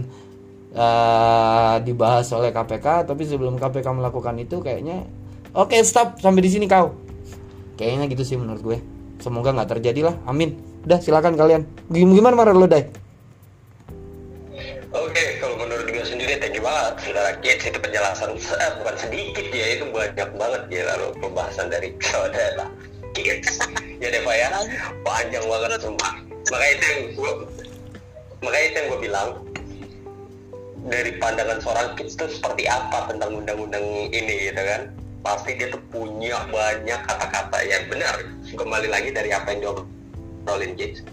uh, dibahas oleh KPK tapi sebelum KPK melakukan itu kayaknya oke okay, stop sampai di sini kau. Kayaknya gitu sih menurut gue. Semoga nggak terjadi lah. Amin. Udah silakan kalian. Gimana marah lo deh Kids itu penjelasan eh, bukan sedikit ya itu banyak banget ya lalu pembahasan dari saudara. Kids ya deh Pak ya. Panjang banget semua makanya itu yang gue makanya itu yang gue bilang dari pandangan seorang kids itu seperti apa tentang undang-undang ini gitu kan? Pasti dia tuh punya banyak kata-kata yang benar. Kembali lagi dari apa yang diobrolin kids.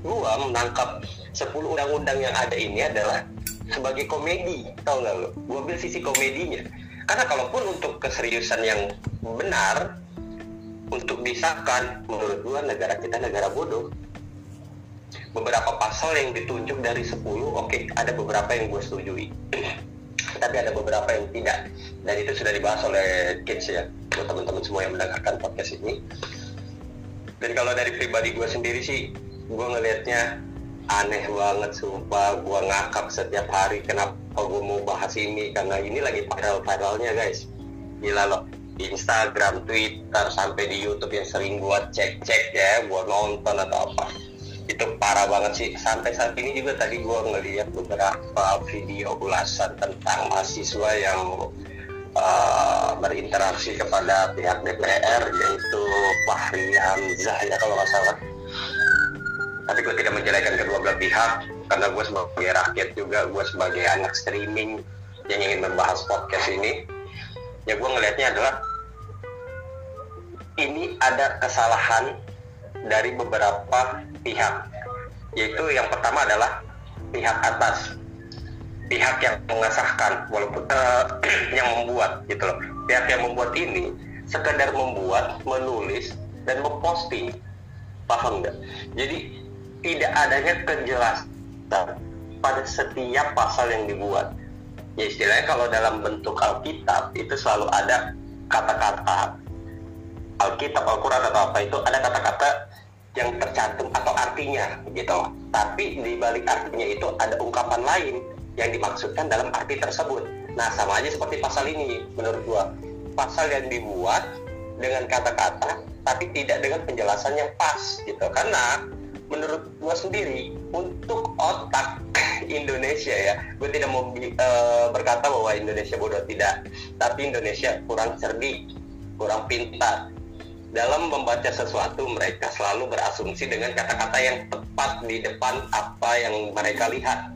Gua menangkap 10 undang-undang yang ada ini adalah sebagai komedi tau nggak lo gue ambil sisi komedinya. Karena kalaupun untuk keseriusan yang benar untuk disahkan menurut gue negara kita negara bodoh. Beberapa pasal yang ditunjuk dari 10 oke okay, ada beberapa yang gue setujui. [clears throat] Tapi ada beberapa yang tidak. Dan itu sudah dibahas oleh kids ya buat teman-teman semua yang mendengarkan podcast ini. Dan kalau dari pribadi gue sendiri sih gue ngelihatnya aneh banget sumpah. Gue ngakak setiap hari kenapa gue mau bahas ini karena ini lagi viral-viralnya guys. Gila loh. Instagram, Twitter, sampai di YouTube yang sering gue cek-cek ya, gue nonton atau apa. Itu parah banget sih. Sampai saat ini juga tadi gue ngeliat beberapa video ulasan tentang mahasiswa yang uh, berinteraksi kepada pihak DPR yaitu Fahri Hamzah ya kalau nggak salah tapi gue tidak menjelekan kedua belah pihak karena gue sebagai rakyat juga gue sebagai anak streaming yang ingin membahas podcast ini ya gue ngelihatnya adalah ini ada kesalahan dari beberapa pihak. Yaitu yang pertama adalah pihak atas. Pihak yang mengesahkan walaupun uh, [clears throat] yang membuat gitu loh. Pihak yang membuat ini sekedar membuat menulis dan memposting. Paham nggak? Jadi tidak adanya kejelasan pada setiap pasal yang dibuat. Ya istilahnya kalau dalam bentuk Alkitab itu selalu ada kata-kata Alkitab, Al-Quran atau apa itu ada kata-kata yang tercantum atau artinya gitu. Tapi di balik artinya itu ada ungkapan lain yang dimaksudkan dalam arti tersebut. Nah sama aja seperti pasal ini menurut gua. Pasal yang dibuat dengan kata-kata tapi tidak dengan penjelasan yang pas gitu. Karena menurut gua sendiri untuk otak [laughs] Indonesia ya gue tidak mau uh, berkata bahwa Indonesia bodoh tidak. Tapi Indonesia kurang cerdik kurang pintar. Dalam membaca sesuatu mereka selalu berasumsi dengan kata-kata yang tepat di depan apa yang mereka lihat.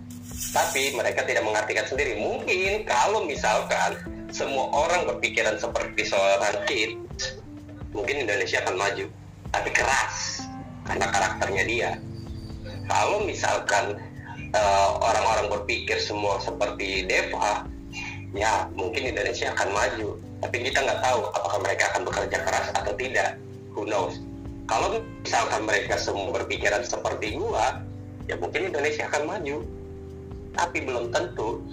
Tapi mereka tidak mengartikan sendiri. Mungkin kalau misalkan semua orang berpikiran seperti seorang kid mungkin Indonesia akan maju. Tapi keras karena karakternya dia. Kalau misalkan uh, orang-orang berpikir semua seperti Deva ya mungkin Indonesia akan maju. Tapi kita nggak tahu apakah mereka akan bekerja keras atau tidak. Who knows? Kalau misalkan mereka semua berpikiran seperti gua ya mungkin Indonesia akan maju. Tapi belum tentu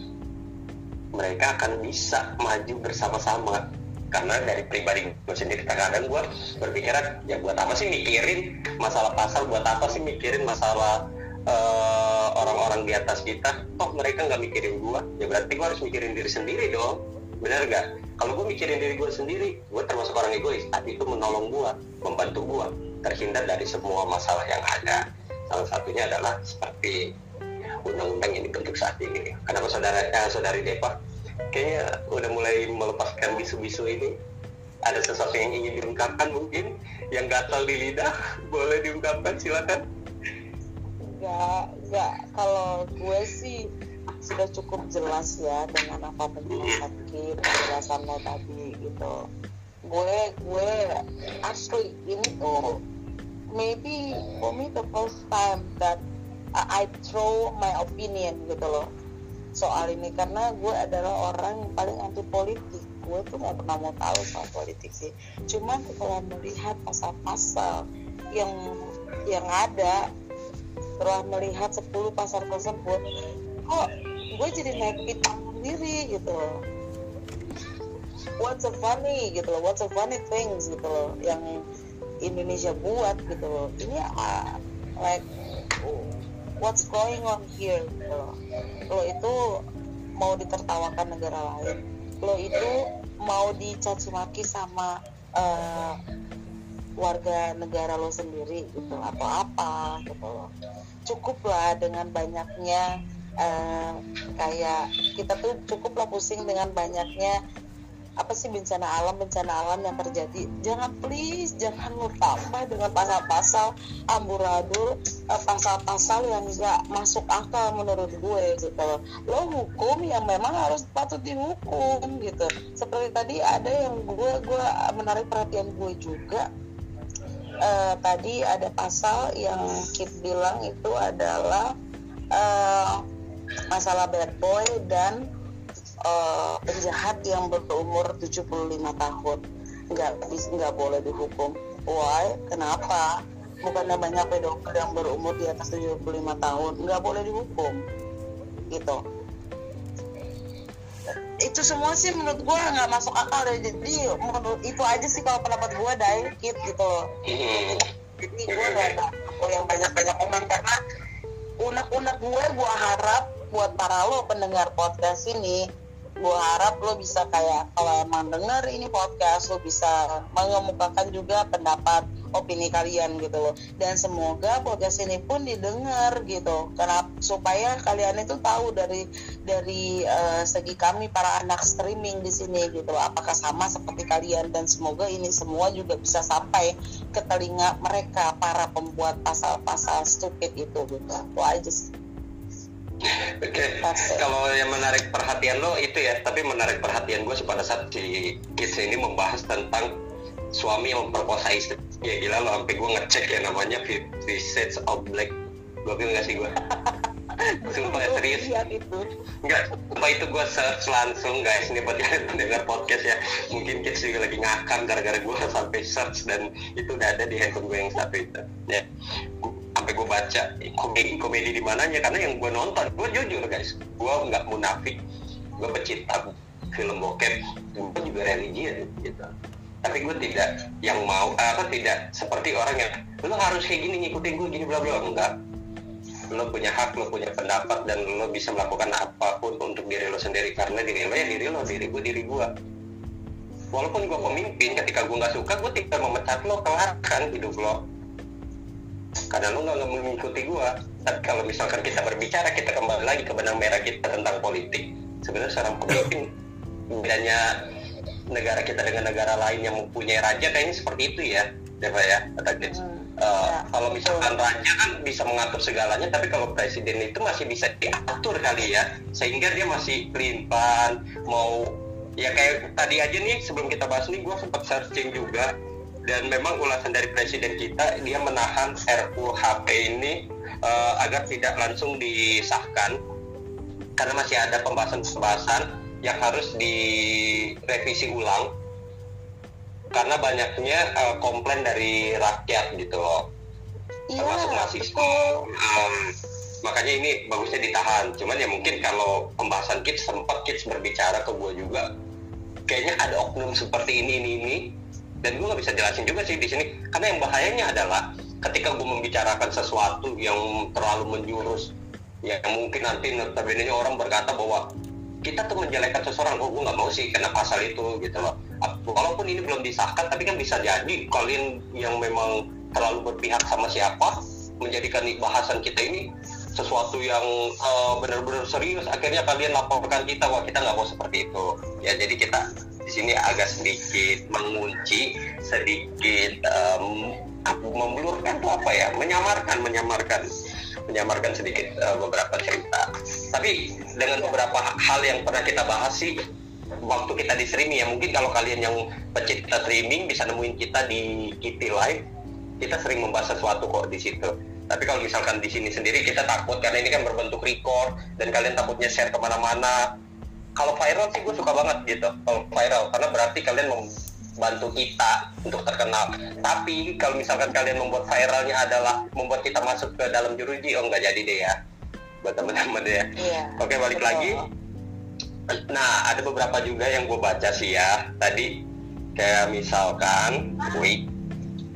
mereka akan bisa maju bersama-sama karena dari pribadi gue sendiri kadang-kadang gue berpikiran ya buat apa sih mikirin masalah pasal buat apa sih mikirin masalah uh, orang-orang di atas kita? Toh mereka nggak mikirin gue ya berarti gue harus mikirin diri sendiri dong. Benar nggak? Kalau gue mikirin diri gue sendiri gue termasuk orang egois. Tapi itu menolong gue membantu gue terhindar dari semua masalah yang ada. Salah satunya adalah seperti undang-undang yang dibentuk saat ini. Karena saudara eh, saudari Depa kayaknya udah mulai melepaskan bisu-bisu ini. Ada sesuatu yang ingin diungkapkan mungkin? Yang gatal di lidah? [laughs] Boleh diungkapkan silakan. Nggak nggak. Kalau gue sih sudah cukup jelas ya dengan apa sakit penjelasan lo tadi gitu. Gue gue asli ini tuh maybe for me the first time that I throw my opinion gitu loh soal ini karena gue adalah orang yang paling anti politik. Gue tuh nggak pernah mau tahu soal politik sih. Cuman kalau melihat pasal-pasal yang yang ada setelah melihat 10 pasal tersebut kok gue jadi naik pitam sendiri gitu what's a funny gitu loh what's a funny things gitu loh yang Indonesia buat gitu loh. Ini uh, like what's going on here gitu. Loh lo itu mau ditertawakan negara lain. Lo itu mau dicaci maki sama uh, warga negara lo sendiri gitu atau apa gitu. Loh cukuplah dengan banyaknya uh, kayak kita tuh cukup lah pusing dengan banyaknya apa sih bencana alam bencana alam yang terjadi? Jangan please jangan lu tambah dengan pasal-pasal amburadul uh, pasal-pasal yang nggak masuk akal menurut gue gitu. Lo hukum yang memang harus patut dihukum gitu. Seperti tadi ada yang gue gue menarik perhatian gue juga. Uh, tadi ada pasal yang Kip bilang itu adalah uh, masalah bad boy dan uh, penjahat yang berumur 75 tahun. Nggak nggak boleh dihukum. Why? Kenapa? Bukannya banyak pedofil yang berumur di atas 75 tahun nggak boleh dihukum. Gitu. Itu semua sih menurut gue nggak masuk akal ya jadi menurut itu aja sih kalau pendapat gue dari gitu. Jadi gue gak ada yang banyak-banyak komen karena unek-unek gue gue harap buat para lo pendengar podcast ini gue harap lo bisa kayak kalau emang denger ini podcast lo bisa mengemukakan juga pendapat opini kalian gitu loh. Dan semoga podcast ini pun didengar gitu. Karena supaya kalian itu tahu dari dari uh, segi kami para anak streaming di sini gitu loh. Apakah sama seperti kalian? Dan semoga ini semua juga bisa sampai ke telinga mereka para pembuat pasal-pasal stupid itu gitu. Itu aja sih Oke, okay. kalau yang menarik perhatian lo itu ya, tapi menarik perhatian gue pada saat si Kids ini membahas tentang suami yang memperkosa istri. Ya gila lo, sampai gue ngecek ya namanya Fifty Shades of Black. Gue bilang gak sih gue? [laughs] Sumpah serius. Enggak, sumpah itu gue search langsung guys. Ini buat yang mendengar podcast ya. Mungkin Kids juga lagi ngakak gara-gara gue sampai search dan itu udah ada di handphone gue yang satu itu. Ya sampai gue baca komedi komedi di mananya karena yang gue nonton gue jujur guys gue nggak munafik gue pecinta film bokep gue juga religius gitu. Tapi gue tidak yang mau apa tidak seperti orang yang lo harus kayak gini ngikutin gue gini bla bla. Enggak. Lo punya hak lo punya pendapat dan lo bisa melakukan apa pun untuk diri lo sendiri karena diri lo ya diri lo diri gue diri gue walaupun gue pemimpin ketika gue nggak suka gue tidak memecat lo kelar kan hidup lo karena lu nggak mengikuti gua. Tapi kalau misalkan kita berbicara kita kembali lagi ke benang merah kita tentang politik. Sebenarnya seorang pemimpin bedanya negara kita dengan negara lain yang mempunyai raja kayaknya seperti itu ya Deva ya kata. Hmm, Uh, ya, kalau misalkan raja kan bisa mengatur segalanya tapi kalau presiden itu masih bisa diatur kali ya. Sehingga dia masih pelimpan mau ya kayak tadi aja nih sebelum kita bahas nih gue sempat searching juga dan memang ulasan dari presiden kita dia menahan RUHP ini uh, agar tidak langsung disahkan. Karena masih ada pembahasan-pembahasan yang harus direvisi ulang. Karena banyaknya uh, komplain dari rakyat gitu loh. Iya termasuk mahasiswa. Um, makanya ini bagusnya ditahan. Cuman ya mungkin kalau pembahasan kids sempat kids berbicara ke gue juga kayaknya ada oknum seperti ini ini ini dan gue nggak bisa jelasin juga sih di sini. Karena yang bahayanya adalah ketika gue membicarakan sesuatu yang terlalu menjurus ya mungkin nanti notabene orang berkata bahwa kita tuh menjelekkan seseorang oh gue nggak mau sih kena pasal itu gitu loh. Walaupun ini belum disahkan tapi kan bisa jadi kalian yang memang terlalu berpihak sama siapa menjadikan bahasan kita ini sesuatu yang eh, benar-benar serius. Akhirnya kalian laporkan kita wah kita nggak mau seperti itu. Ya jadi kita di sini agak sedikit mengunci sedikit apa, memblurkan tuh apa ya? Menyamarkan menyamarkan menyamarkan sedikit eh, beberapa cerita. Tapi dengan beberapa hal yang pernah kita bahas sih waktu kita di streaming ya mungkin kalau kalian yang pecinta streaming bisa nemuin kita di Kitty Live kita sering membahas sesuatu kok di situ. Tapi kalau misalkan di sini sendiri kita takut karena ini kan berbentuk record dan kalian takutnya share ke mana-mana kalau viral sih gue suka banget gitu kalau viral karena berarti kalian membantu kita untuk terkenal tapi kalau misalkan kalian membuat viralnya adalah membuat kita masuk ke dalam juruji oh nggak jadi deh ya buat teman-teman deh ya iya Oke balik betul. lagi. Nah ada beberapa juga yang gue baca sih ya tadi kayak misalkan, wih,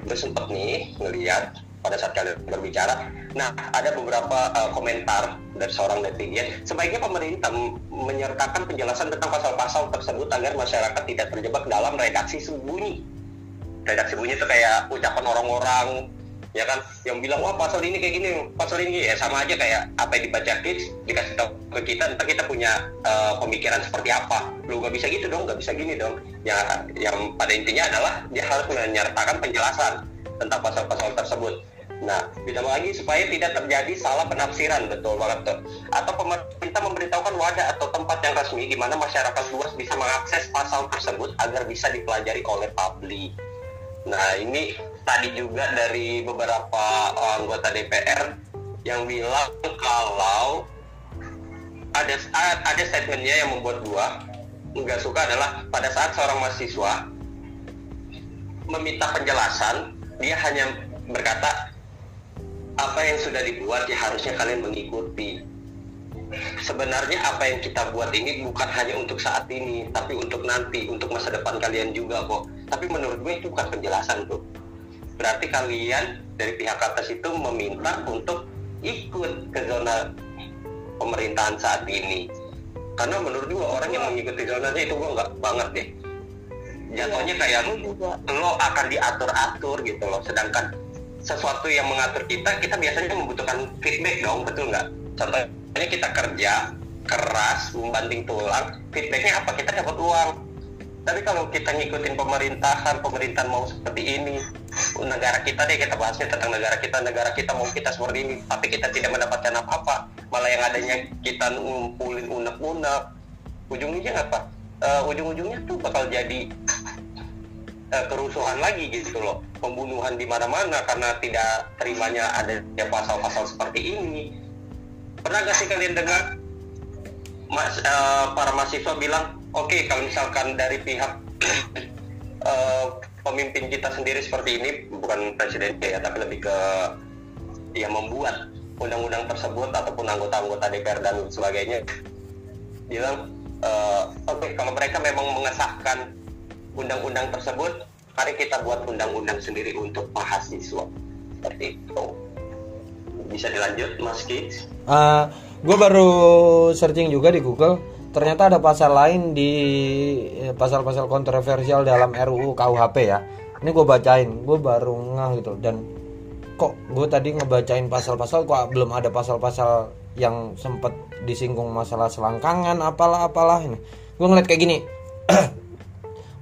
gue sempet nih ngeliat pada saat kalian berbicara. Nah ada beberapa uh, komentar dari seorang netizen. Sebaiknya pemerintah menyertakan penjelasan tentang pasal-pasal tersebut agar masyarakat tidak terjebak dalam redaksi sembunyi. Redaksi sembunyi itu kayak ucapan orang-orang ya kan? Yang bilang wah pasal ini kayak gini pasal ini. Ya sama aja kayak apa yang dibaca kids dikasih tahu ke kita entah kita punya uh, pemikiran seperti apa. Lu nggak bisa gitu dong nggak bisa gini dong. Ya yang pada intinya adalah dia harus menyertakan penjelasan tentang pasal-pasal tersebut nah ditambah lagi supaya tidak terjadi salah penafsiran betul banget tuh atau pemerintah memberitahukan wadah atau tempat yang resmi di mana masyarakat luas bisa mengakses pasal tersebut agar bisa dipelajari oleh publik. Nah ini tadi juga dari beberapa uh, anggota DPR yang bilang kalau ada ada statementnya yang membuat gua nggak suka adalah pada saat seorang mahasiswa meminta penjelasan dia hanya berkata apa yang sudah dibuat ya harusnya kalian mengikuti. Sebenarnya apa yang kita buat ini bukan hanya untuk saat ini tapi untuk nanti untuk masa depan kalian juga kok. Tapi menurut gue itu bukan penjelasan tuh. Berarti kalian dari pihak atas itu meminta untuk ikut ke zona pemerintahan saat ini. Karena menurut gue orang yang mengikuti zonanya itu gue nggak banget deh. Jatuhnya kayak juga. lo akan diatur-atur gitu loh. Sedangkan sesuatu yang mengatur kita kita biasanya membutuhkan feedback dong betul nggak? Contohnya kita kerja keras membanting tulang feedbacknya apa? Kita dapat uang. Tapi kalau kita ngikutin pemerintahan pemerintahan mau seperti ini negara kita deh kita bahasnya tentang negara kita negara kita mau kita seperti ini tapi kita tidak mendapatkan apa-apa. Malah yang adanya kita ngumpulin unek-unek. Ujung-ujungnya apa? Eh, ujung-ujungnya tuh bakal jadi eh, kerusuhan lagi gitu loh. Pembunuhan di mana-mana karena tidak terimanya ada pasal-pasal seperti ini. Pernah gak sih kalian dengar? Mas eh, para mahasiswa bilang oke kalau misalkan dari pihak [clears throat] eh, pemimpin kita sendiri seperti ini bukan presiden ya tapi lebih ke yang membuat undang-undang tersebut ataupun anggota-anggota DPR dan sebagainya. Bilang eh, oke kalau mereka memang mengesahkan undang-undang tersebut mari kita buat undang-undang sendiri untuk mahasiswa. Seperti itu. Bisa dilanjut Mas Kids? Gue baru searching juga di Google. Ternyata ada pasal lain di eh, pasal-pasal kontroversial dalam RUU KUHP ya. Ini gue bacain. Gue baru ngeh gitu. Dan kok gue tadi ngebacain pasal-pasal kok belum ada pasal-pasal yang sempet disinggung masalah selangkangan apalah apalah ini. Gue ngeliat kayak gini [clears throat]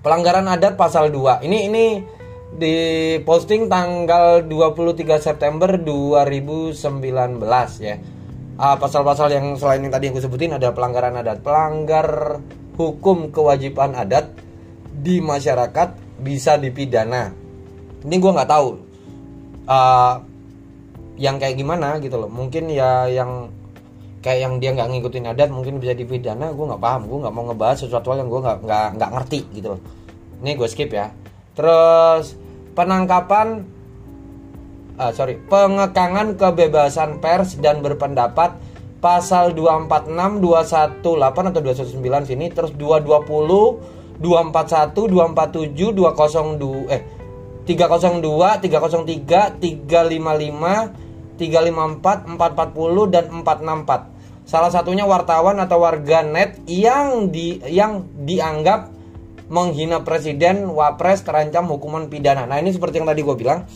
pelanggaran adat pasal 2 ini ini di posting tanggal 23 September 2019 ya. Ah, pasal-pasal yang selain yang tadi yang gue sebutin ada pelanggaran adat. Pelanggar hukum kewajiban adat di masyarakat bisa dipidana. Ini gue nggak tahu ah, yang kayak gimana gitu loh. Mungkin ya yang kayak yang dia nggak ngikutin adat mungkin bisa dipidana gue nggak paham. Gue nggak mau ngebahas sesuatu yang gue nggak nggak nggak ngerti gitu loh. Ini gue skip ya. Terus penangkapan ah, sorry pengekangan kebebasan pers dan berpendapat pasal 246 218 atau 219 sini terus 220 241 247 202 eh 302 303 355 354 440 dan 464 salah satunya wartawan atau warga net yang di yang dianggap menghina presiden wapres terancam hukuman pidana. Nah ini seperti yang tadi gue bilang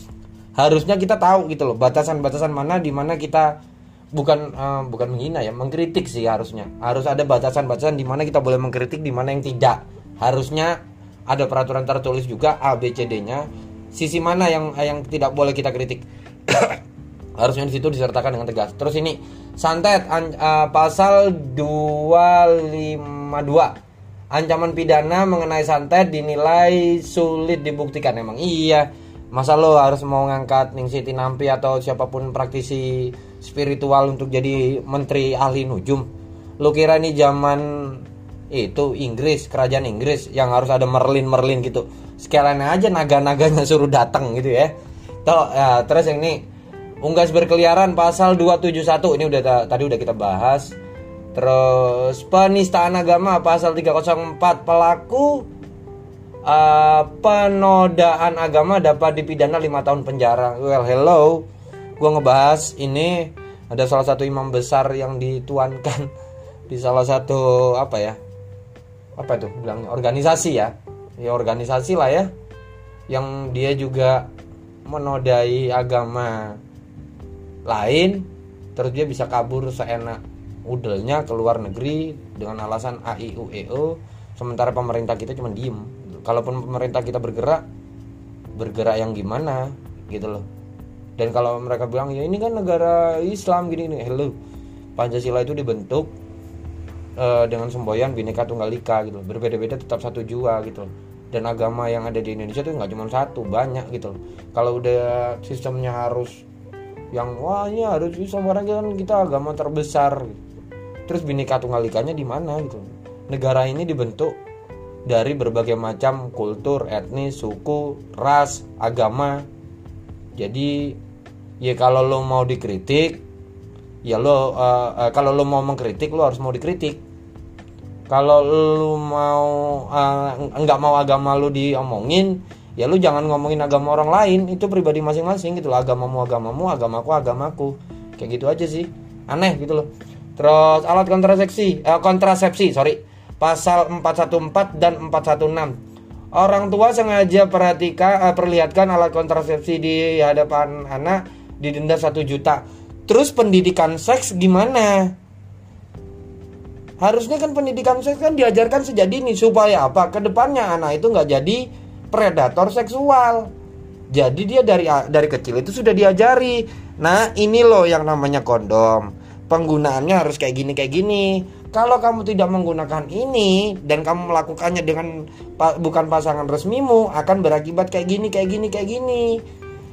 harusnya kita tahu gitu loh batasan-batasan mana di mana kita bukan eh, bukan menghina ya mengkritik sih harusnya. Harus ada batasan-batasan di mana kita boleh mengkritik di mana yang tidak. Harusnya ada peraturan tertulis juga A B C D-nya. Sisi mana yang yang tidak boleh kita kritik [coughs] harusnya di situ disertakan dengan tegas. Terus ini santet an- eh, pasal 252 ancaman pidana mengenai santet dinilai sulit dibuktikan emang. Iya masa lo harus mau ngangkat Ning Siti Nampi atau siapa pun praktisi spiritual untuk jadi menteri ahli nujum? Lo kira ini zaman itu Inggris kerajaan Inggris yang harus ada Merlin Merlin gitu? Sekalian aja naga-naganya suruh datang gitu ya. Tuh, ya, terus yang ini unggas berkeliaran pasal 271 ini udah ta- tadi udah kita bahas. Terus penistaan agama pasal 304 pelaku uh, penodaan agama dapat dipidana 5 tahun penjara. Well hello. Gua ngebahas ini ada salah satu imam besar yang dituankan [laughs] di salah satu apa ya apa itu bilangnya organisasi ya. Ya organisasi lah ya. Yang dia juga menodai agama lain terus dia bisa kabur seenak udelnya ke luar negeri dengan alasan AIUEO sementara pemerintah kita cuma diem. Kalaupun pemerintah kita bergerak bergerak yang gimana gitu loh. Dan kalau mereka bilang ya ini kan negara Islam gini gini. Hello Pancasila itu dibentuk eh, dengan semboyan bineka tunggal ika gitu loh. berbeda-beda tetap satu jua gitu loh. dan agama yang ada di Indonesia itu nggak cuma satu banyak gitu loh. Kalau udah sistemnya harus yang wah ini harus Islam karena kan kita agama terbesar terus bineka tunggal ikanya di mana gitu. Negara ini dibentuk dari berbagai macam kultur etnis suku ras agama. Jadi ya kalau lo mau dikritik ya lo eh, eh, kalau lo mau mengkritik lo harus mau dikritik. Kalau lu mau nggak mau agama lu diomongin ya lu jangan ngomongin agama orang lain itu pribadi masing-masing gitu loh. Agamamu agamamu agamaku agamaku. Kayak gitu aja sih. Aneh gitu loh. Terus alat kontrasepsi eh, kontrasepsi sorry. Pasal 414 dan 416 orang tua sengaja perhatikan eh, perlihatkan alat kontrasepsi di hadapan anak didenda satu juta. Terus pendidikan seks gimana? Harusnya kan pendidikan seks kan diajarkan sejak dini supaya apa? Ke depannya anak itu nggak jadi predator seksual. Jadi dia dari dari kecil itu sudah diajari. Nah ini loh yang namanya kondom. Penggunaannya harus kayak gini kayak gini. Kalau kamu tidak menggunakan ini dan kamu melakukannya dengan pa- bukan pasangan resmimu akan berakibat kayak gini kayak gini kayak gini.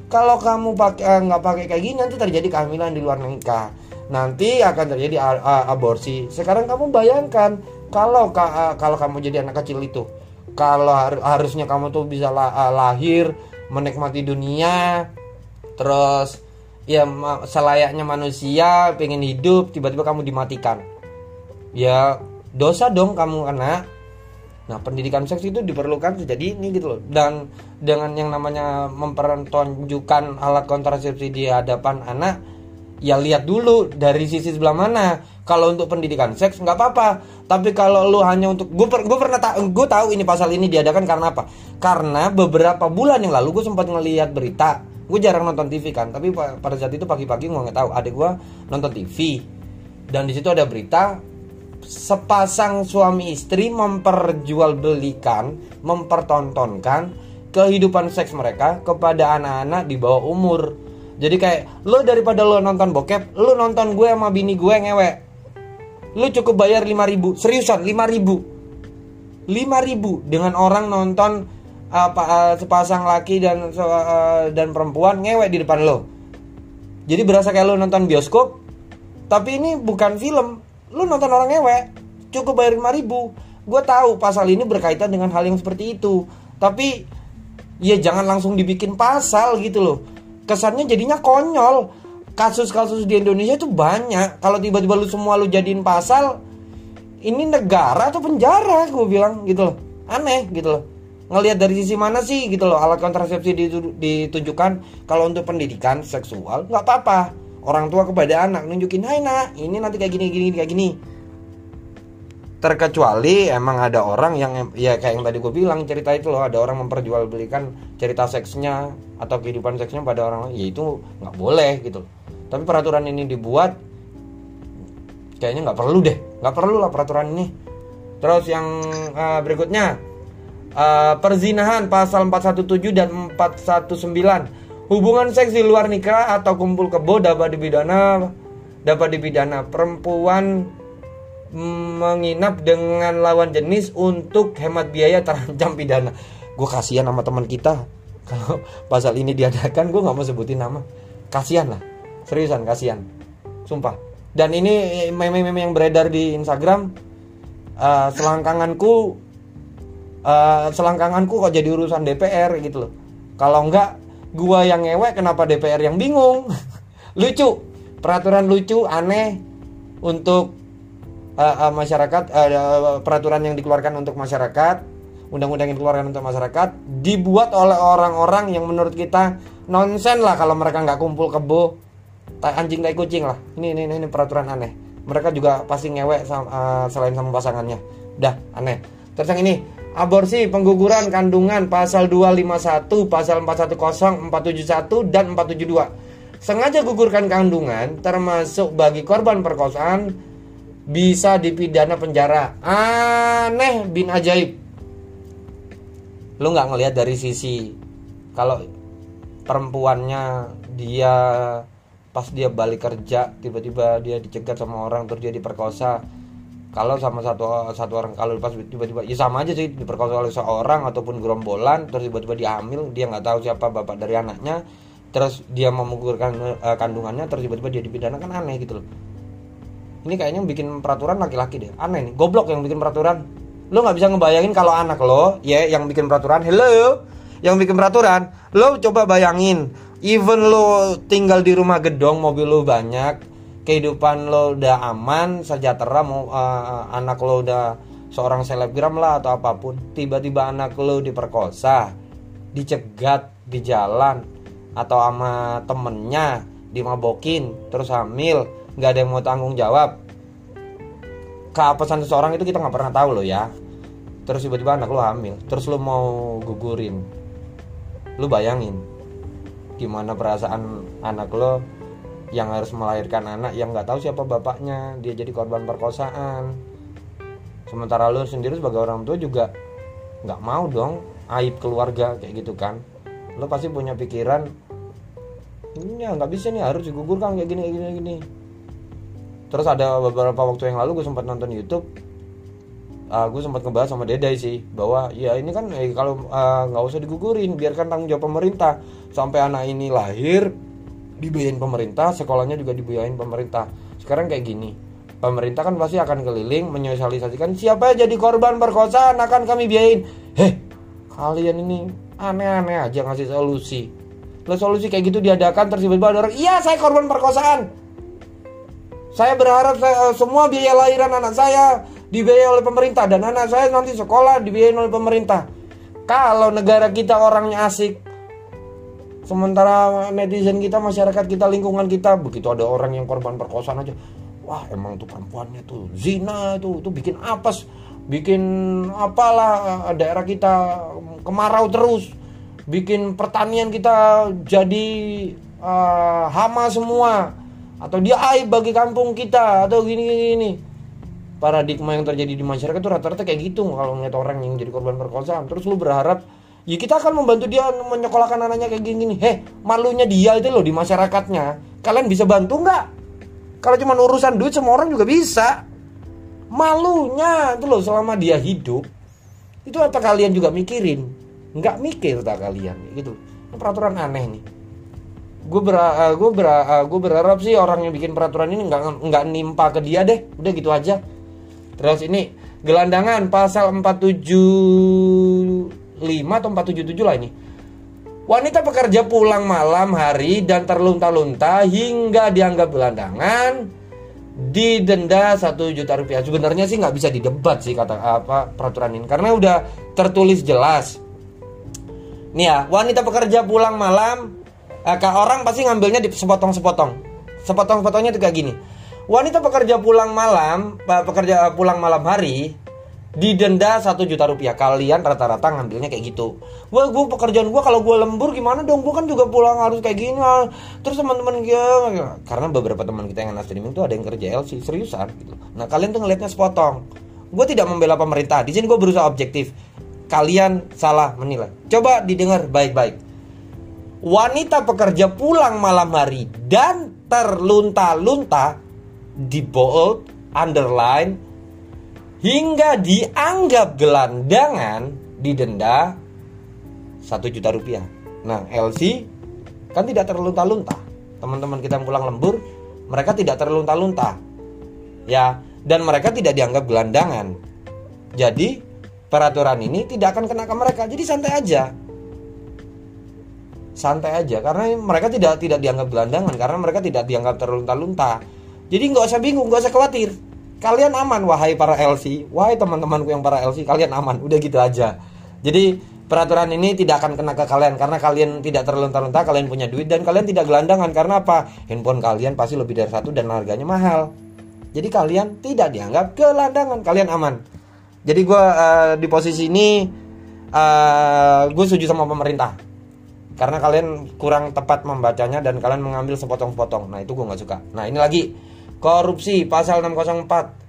Kalau kamu pakai eh, nggak pakai kayak gini nanti terjadi kehamilan di luar nikah. Nanti akan terjadi aborsi. Sekarang kamu bayangkan kalau ka- eh, kalau kamu jadi anak kecil itu kalau har- harusnya kamu tuh bisa eh, lahir menikmati dunia terus ya selayaknya manusia pengen hidup tiba-tiba kamu dimatikan ya dosa dong kamu kena Nah, pendidikan seks itu diperlukan sejak dini gitu loh. Dan dengan yang namanya mempertonjukkan alat kontrasepsi di hadapan anak, ya lihat dulu dari sisi sebelah mana. Kalau untuk pendidikan seks nggak apa-apa, tapi kalau lu hanya untuk gue per, gue pernah ta, gue tahu ini pasal ini diadakan karena apa? Karena beberapa bulan yang lalu gue sempat ngelihat berita. Gue jarang nonton TV kan tapi pa- pada saat itu pagi-pagi gue nggak tahu. Adik gue nonton TV dan di situ ada berita sepasang suami istri memperjualbelikan mempertontonkan kehidupan seks mereka kepada anak-anak di bawah umur jadi kayak lo daripada lo nonton bokep lo nonton gue sama bini gue ngewek lu cukup bayar 5000 seriusan 5000 5000 dengan orang nonton apa eh, sepasang laki dan eh, dan perempuan ngewek di depan lo. Jadi berasa kayak lo nonton bioskop, tapi ini bukan film. Lu nonton orang ngewek, cukup bayar 5000 Gue tahu pasal ini berkaitan dengan hal yang seperti itu, tapi ya jangan langsung dibikin pasal gitu loh. Kesannya jadinya konyol. Kasus-kasus di Indonesia itu banyak. Kalau tiba-tiba lu semua lu jadiin pasal, ini negara atau penjara? Gue bilang gitu loh. Aneh gitu loh. Ngelihat dari sisi mana sih gitu loh alat kontrasepsi ditu- ditunjukkan kalau untuk pendidikan seksual nggak apa-apa. Orang tua kepada anak nunjukin hai nak ini nanti kayak gini gini kayak gini terkecuali emang ada orang yang ya kayak yang tadi gue bilang cerita itu loh ada orang memperjualbelikan cerita seksnya atau kehidupan seksnya pada orang lain ya itu nggak boleh gitu. Tapi peraturan ini dibuat kayaknya nggak perlu deh nggak perlu lah peraturan ini. Terus yang eh, berikutnya eh, perzinahan pasal 417 dan 419 hubungan seks di luar nikah atau kumpul kebo dapat dipidana dapat dipidana perempuan menginap dengan lawan jenis untuk hemat biaya terancam pidana. Gue kasihan sama teman kita. [laughs] Kalau pasal ini diadakan gue nggak mau sebutin nama. Kasihan lah. Seriusan kasihan. Sumpah. Dan ini meme-meme yang beredar di Instagram eh, selangkanganku eh, selangkanganku kok jadi urusan DPR gitu loh. Kalau enggak gua yang ngewek kenapa DPR yang bingung? [laughs] Lucu. Peraturan lucu aneh. Untuk eh, eh, masyarakat eh, peraturan yang dikeluarkan untuk masyarakat undang-undang yang dikeluarkan untuk masyarakat dibuat oleh orang-orang yang menurut kita nonsen lah kalau mereka nggak kumpul kebo. Tai anjing tai kucing lah. Ini ini ini, peraturan aneh. Mereka juga pasti ngewek sam- eh, selain sama pasangannya. Dah aneh. Terus yang ini aborsi pengguguran kandungan pasal 251 pasal 410 471 dan 472 sengaja gugurkan kandungan termasuk bagi korban perkosaan bisa dipidana penjara. Aneh bin ajaib. Lu nggak ngelihat dari sisi kalau perempuannya dia pas dia balik kerja tiba-tiba dia dicegat sama orang terus dia diperkosa. Kalau sama satu satu orang kalau pas tiba-tiba ya sama aja sih diperkosa oleh seorang ataupun gerombolan terus tiba-tiba dia hamil dia nggak tahu siapa bapak dari anaknya terus dia memugurkan eh, kandungannya terus tiba-tiba dia dipidana kan aneh gitu loh ini kayaknya bikin peraturan laki-laki deh. Aneh nih goblok yang bikin peraturan. Lo nggak bisa ngebayangin kalau anak lo ya yang bikin peraturan. Hello? Yang bikin peraturan? Lo coba bayangin even lo tinggal di rumah gedong mobil lo banyak kehidupan lo udah aman sejahtera mau eh, anak lo udah seorang selebgram lah atau apa pun tiba-tiba anak lo diperkosa dicegat di jalan atau sama temennya dimabokin terus hamil nggak ada yang mau tanggung jawab. Keapesan seseorang itu kita nggak pernah tahu loh ya. Terus tiba-tiba anak lo hamil terus lo mau gugurin. Lo bayangin gimana perasaan anak lo yang harus melahirkan anak yang nggak tahu siapa bapaknya dia jadi korban perkosaan. Sementara lo sendiri sebagai orang tua juga nggak mau dong aib keluarga kayak gitu kan. Lo pasti punya pikiran ini ya nggak bisa nih harus digugurkan kayak gini kayak gini kayak gini terus ada beberapa waktu yang lalu gue sempat nonton YouTube uh, gue sempat ngebahas sama Dedai sih bahwa ya ini kan eh, kalau uh, nggak usah digugurin biarkan tanggung jawab pemerintah. Sampai anak ini lahir dibiayain pemerintah sekolahnya juga dibiayain pemerintah. Sekarang kayak gini pemerintah kan pasti akan keliling menyosialisasikan siapa yang jadi korban perkosaan akan kami biayain. Heh kalian ini aneh-aneh aja ngasih solusi. Lah solusi kayak gitu diadakan terus tiba-tiba ada orang iya saya korban perkosaan saya berharap saya, eh, semua biaya lahiran anak saya dibiayai oleh pemerintah dan anak saya nanti sekolah dibiayai oleh pemerintah. Kalau negara kita orangnya asik, sementara netizen kita, masyarakat kita, lingkungan kita begitu ada orang yang korban perkosaan aja, wah emang tuh perempuannya tuh zina tuh, tuh bikin apes, bikin apalah eh, daerah kita kemarau terus. bikin pertanian kita jadi uh, hama semua atau dia aib bagi kampung kita atau gini gini, paradigma yang terjadi di masyarakat itu rata-rata kayak gitu kalau ngeliat orang yang jadi korban perkosaan. Terus lu berharap ya kita akan membantu dia menyekolahkan anaknya kayak gini gini. Heh malunya dia itu loh di masyarakatnya. Kalian bisa bantu nggak? Kalau cuma urusan duit semua orang juga bisa. Malunya itu loh selama dia hidup itu apa kalian juga mikirin? Nggak mikir tak kalian gitu. Peraturan aneh nih gue ber uh, gue ber uh, gue berharap sih orang yang bikin peraturan ini nggak nggak nimpa ke dia deh. Udah gitu aja. Terus ini gelandangan pasal 475 atau 477 lah ini. Wanita pekerja pulang malam hari dan terlunta-lunta hingga dianggap gelandangan didenda satu juta rupiah. Sebenarnya sih nggak bisa didebat sih kata apa peraturan ini. Karena udah tertulis jelas. Nih ya wanita pekerja pulang malam eh, orang pasti ngambilnya di sepotong-sepotong. Sepotong-sepotongnya itu kayak gini. Wanita pekerja pulang malam, pekerja pulang malam hari didenda satu juta rupiah. Kalian rata-rata ngambilnya kayak gitu. Gue gue pekerjaan gue kalau gue lembur gimana dong? Gue kan juga pulang harus kayak gini. Terus teman-teman gue karena beberapa teman kita yang anak streaming tuh ada yang kerja LC seriusan gitu. Nah kalian tuh ngelihatnya sepotong. Gue tidak membela pemerintah. Di sini gue berusaha objektif. Kalian salah menilai. Coba didengar baik-baik wanita pekerja pulang malam hari dan terlunta-lunta di bold, underline, hingga dianggap gelandangan didenda satu juta rupiah. Nah, LC kan tidak terlunta-lunta. Teman-teman kita yang pulang lembur, mereka tidak terlunta-lunta. Ya, dan mereka tidak dianggap gelandangan. Jadi, peraturan ini tidak akan kena ke mereka. Jadi santai aja santai aja. Karena mereka tidak tidak dianggap gelandangan karena mereka tidak dianggap terlunta-lunta. Jadi nggak usah bingung nggak usah khawatir. Kalian aman wahai para LC wahai teman-temanku yang para LC kalian aman. Udah gitu aja. Jadi peraturan ini tidak akan kena ke kalian. Karena kalian tidak terlunta-lunta kalian punya duit dan kalian tidak gelandangan. Karena apa? Handphone kalian pasti lebih dari satu dan harganya mahal. Jadi kalian tidak dianggap gelandangan. Kalian aman. Jadi gue uh, di posisi ini uh, eh, gue setuju sama pemerintah karena kalian kurang tepat membacanya dan kalian mengambil sepotong-sepotong. Nah, itu gue nggak suka. Nah, ini lagi korupsi pasal 604.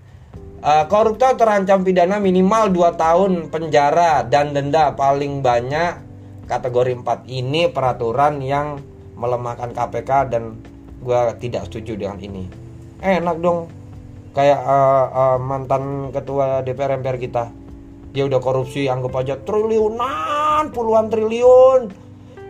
Uh, koruptor terancam pidana minimal 2 tahun penjara dan denda paling banyak kategori 4. Ini peraturan yang melemahkan KPK dan gue tidak setuju dengan ini. Enak dong kayak uh, uh, mantan ketua DPR MPR kita. Dia udah korupsi anggap aja triliunan, puluhan triliun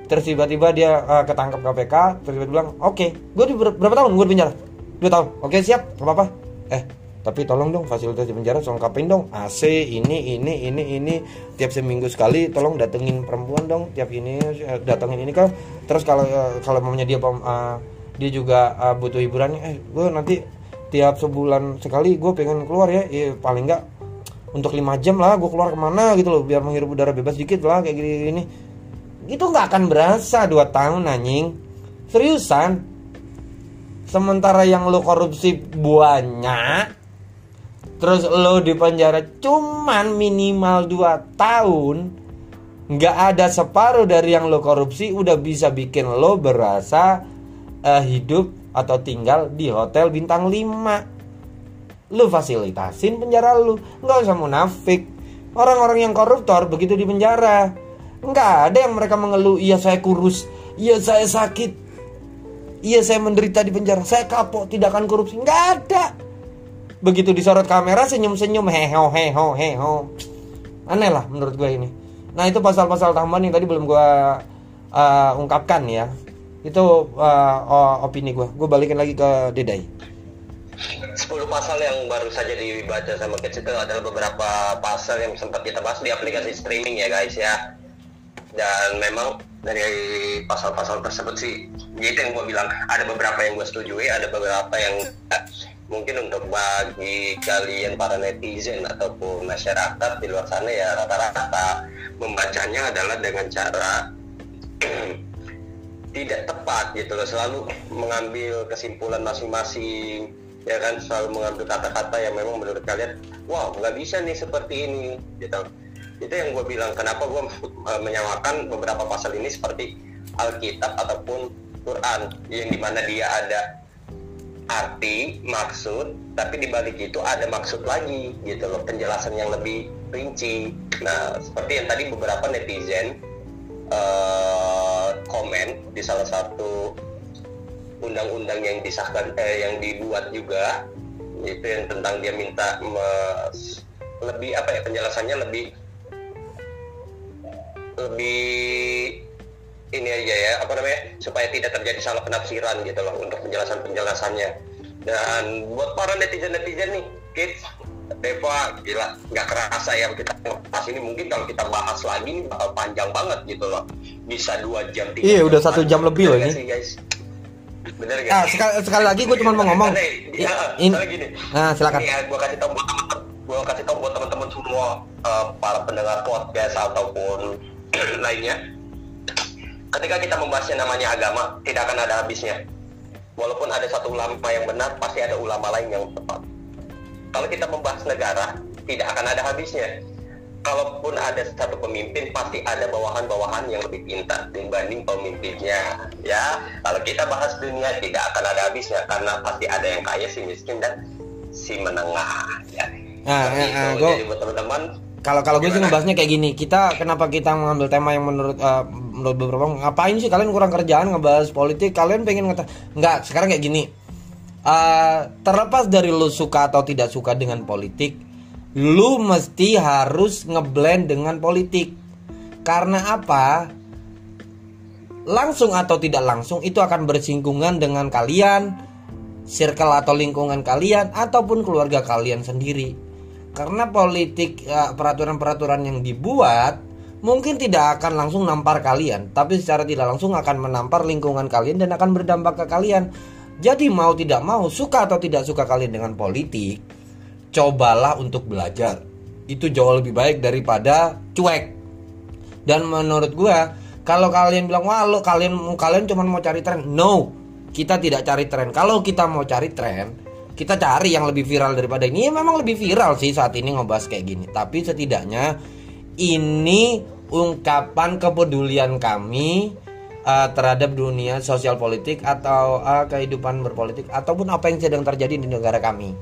terus tiba-tiba dia uh, ketangkap KPK terus tiba-tiba bilang oke okay, gue di ber berapa tahun gue di penjara? Dua tahun. Oke okay, siap gak apa-apa. Eh tapi tolong dong fasilitas di penjara tolong kapain dong. AC ini ini ini ini. Tiap seminggu sekali tolong datengin perempuan dong tiap ini uh, datengin ini kan terus kalau uh, kalau mamanya dia uh, dia juga uh, butuh hiburan eh gue nanti tiap sebulan sekali gue pengen keluar ya. Ya paling enggak untuk lima jam lah gue keluar ke mana? Gitu loh biar menghirup udara bebas dikit lah kayak gini itu nggak akan berasa dua tahun anjing. Seriusan? Sementara yang lo korupsi banyak terus lo di penjara cuman minimal dua tahun nggak ada separuh dari yang lo korupsi udah bisa bikin lo berasa uh, hidup atau tinggal di hotel bintang 5 lo fasilitasin penjara lo nggak usah munafik. Orang-orang yang koruptor begitu di penjara Nggak ada yang mereka mengeluh, iya saya kurus, iya saya sakit, iya saya menderita di penjara, saya kapok, tidak akan korupsi. Nggak ada. Begitu disorot kamera senyum-senyum, heho, heho, heho. Aneh lah menurut gue ini. Nah itu pasal-pasal tambahan yang tadi belum gue uh, ungkapkan ya. Itu uh, opini gue. Gue balikin lagi ke Dedai. 10 pasal yang baru saja dibaca sama Kids itu adalah beberapa pasal yang sempat kita bahas di aplikasi streaming ya guys ya dan memang dari pasal-pasal tersebut sih gitu yang gue bilang ada beberapa yang gue setujui ada beberapa yang mungkin untuk bagi kalian para netizen ataupun masyarakat di luar sana ya rata-rata membacanya adalah dengan cara [clears throat] tidak tepat gitu loh. Selalu mengambil kesimpulan masing-masing ya kan? Selalu mengambil kata-kata yang memang menurut kalian wow nggak bisa nih seperti ini gitu itu yang gue bilang kenapa gue menyamakan beberapa pasal ini seperti Alkitab ataupun Quran yang di mana dia ada arti maksud tapi di balik itu ada maksud lagi gitu loh penjelasan yang lebih rinci. Nah seperti yang tadi beberapa netizen uh, komen di salah satu undang-undang yang disahkan eh, yang dibuat juga itu yang tentang dia minta lebih apa ya penjelasannya lebih lebih ini aja ya apa namanya supaya tidak terjadi salah penafsiran gitu loh untuk penjelasan penjelasannya dan buat para netizen netizen nih kids Deva gila nggak kerasa ya kita ngebahas ini mungkin kalau kita bahas lagi ini bakal panjang banget gitu loh bisa dua jam tiga Iya, udah satu jam lebih loh ini. nggak sih, guys bener gak Ah, sekali, sekali lagi gue cuma mau ngomong. Ya, In- gini, Nah, silakan. ya, gue kasih tau buat gue kasih tau buat teman-teman semua eh, para pendengar podcast ataupun lainnya. Ketika kita membahas yang namanya agama, tidak akan ada habisnya. Walaupun ada satu ulama yang benar, pasti ada ulama lain yang tepat. Kalau kita membahas negara, tidak akan ada habisnya. Kalaupun ada satu pemimpin, pasti ada bawahan-bawahan yang lebih pintar dibanding pemimpinnya. Ya, kalau kita bahas dunia tidak akan ada habisnya karena pasti ada yang kaya, si miskin dan si menengah. Ya. Nah, itu. eh, gua- Jadi buat teman-teman, Kalau kalau gue sih ngebahasnya kayak gini, kita kenapa kita mengambil tema yang menurut eh, menurut beberapa ngapain sih kalian kurang kerjaan ngebahas politik? Kalian pengen ngata nggak? Sekarang kayak gini, Eh, terlepas dari lu suka atau tidak suka dengan politik, lu mesti harus ngeblend dengan politik. Karena apa? Langsung atau tidak langsung itu akan bersinggungan dengan kalian, circle atau lingkungan kalian ataupun keluarga kalian sendiri. Karena politik eh, peraturan-peraturan yang dibuat mungkin tidak akan langsung nampar kalian, tapi secara tidak langsung akan menampar lingkungan kalian dan akan berdampak ke kalian. Jadi mau tidak mau, suka atau tidak suka kalian dengan politik, cobalah untuk belajar. Itu jauh lebih baik daripada cuek. Dan menurut gua, kalau kalian bilang wah lo kalian kalian cuma mau cari tren, no, kita tidak cari tren. Kalau kita mau cari tren, kita cari yang lebih viral daripada ini. Ya, memang lebih viral sih saat ini ngebahas kayak gini. Tapi setidaknya ini ungkapan kepedulian kami uh, terhadap dunia sosial politik atau uh, kehidupan berpolitik ataupun apa yang sedang terjadi di negara kami.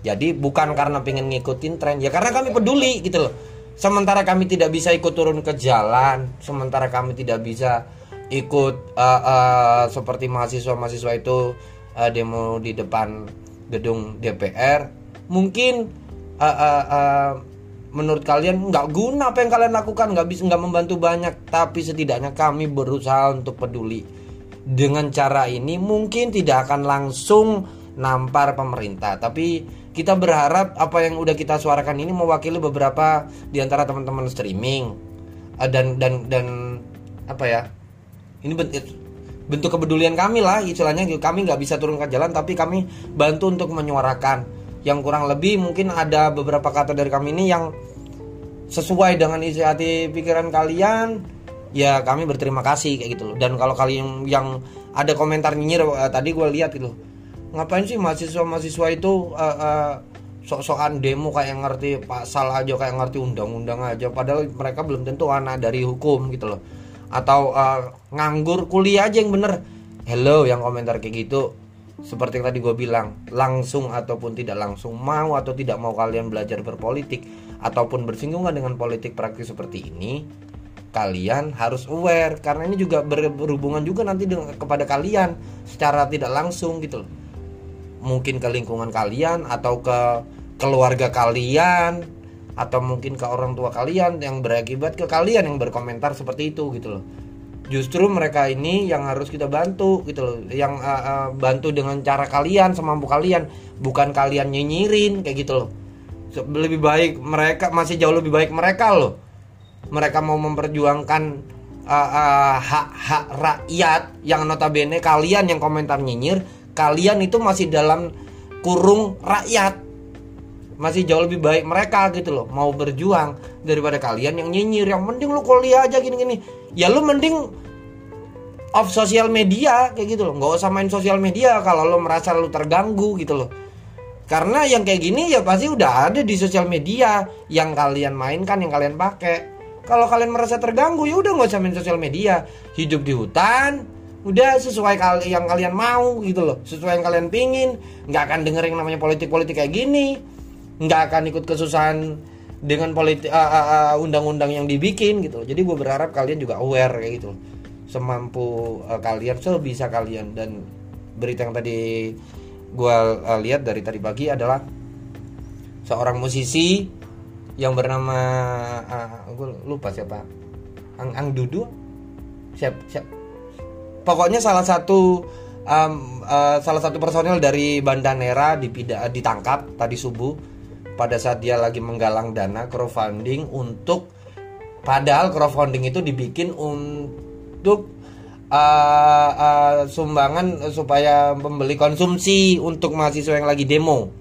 Jadi bukan karena pengen ngikutin tren, ya karena kami peduli gitu loh. Sementara kami tidak bisa ikut turun ke jalan, sementara kami tidak bisa ikut uh, uh, seperti mahasiswa-mahasiswa itu uh, demo di depan gedung DPR, mungkin uh, uh, uh, menurut kalian nggak guna apa yang kalian lakukan, nggak bisa nggak membantu banyak, tapi setidaknya kami berusaha untuk peduli. Dengan cara ini mungkin tidak akan langsung nampar pemerintah, tapi kita berharap apa yang udah kita suarakan ini mewakili beberapa di antara teman-teman streaming dan dan dan apa ya ini bentuk bentuk kepedulian kami lah istilahnya. Kami nggak bisa turun ke jalan tapi kami bantu untuk menyuarakan. Yang kurang lebih mungkin ada beberapa kata dari kami ini yang sesuai dengan isi hati pikiran kalian ya kami berterima kasih kayak gitu loh. Dan kalau kalian yang ada komentar nyinyir eh, tadi gue lihat gitu ngapain sih mahasiswa mahasiswa itu eh, eh, sok-sokan demo kayak ngerti pasal aja kayak ngerti undang-undang aja. Padahal mereka belum tentu anak dari hukum gitu loh atau eh, nganggur kuliah aja yang bener. Hello yang komentar kayak gitu. Seperti yang tadi gue bilang langsung ataupun tidak langsung mau atau tidak mau kalian belajar berpolitik ataupun bersinggungan dengan politik praktis seperti ini kalian harus aware. Karena ini juga ber- berhubungan juga nanti dengan kepada kalian secara tidak langsung gitu mungkin ke lingkungan kalian atau ke keluarga kalian atau mungkin ke orang tua kalian yang berakibat ke kalian yang berkomentar seperti itu gitu loh. Justru mereka ini yang harus kita bantu gitu loh. Yang uh, uh, bantu dengan cara kalian semampu kalian. Bukan kalian nyinyirin kayak gitu loh. Lebih baik mereka masih jauh lebih baik mereka loh. Mereka mau memperjuangkan uh, uh, hak-hak rakyat yang notabene kalian yang komentar nyinyir kalian itu masih dalam kurung rakyat masih jauh lebih baik mereka gitu loh mau berjuang daripada kalian yang nyinyir yang mending lu kuliah aja gini-gini. Ya lu mending off sosial media kayak gitu loh. Nggak usah main sosial media kalau lo merasa lu terganggu gitu loh. Karena yang kayak gini ya pasti udah ada di sosial media yang kalian mainkan yang kalian pakai. Kalau kalian merasa terganggu ya udah nggak usah main sosial media. Hidup di hutan udah sesuai yang kalian mau gitu loh. Sesuai yang kalian pingin. Nggak akan denger yang namanya politik politik kayak gini nggak akan ikut kesusahan dengan politik uh, uh, uh, undang-undang yang dibikin gitu jadi gue berharap kalian juga aware kayak gitu semampu uh, kalian sebisa kalian. Dan berita yang tadi gue uh, lihat dari tadi pagi adalah seorang musisi yang bernama uh, gue lupa siapa. Ang Ang Dudu? Siap siap. Pokoknya salah satu um, uh, salah satu personel dari Bandanera dipida ditangkap tadi subuh pada saat dia lagi menggalang dana crowdfunding untuk padahal crowdfunding itu dibikin untuk uh, uh, sumbangan supaya membeli konsumsi untuk mahasiswa yang lagi demo.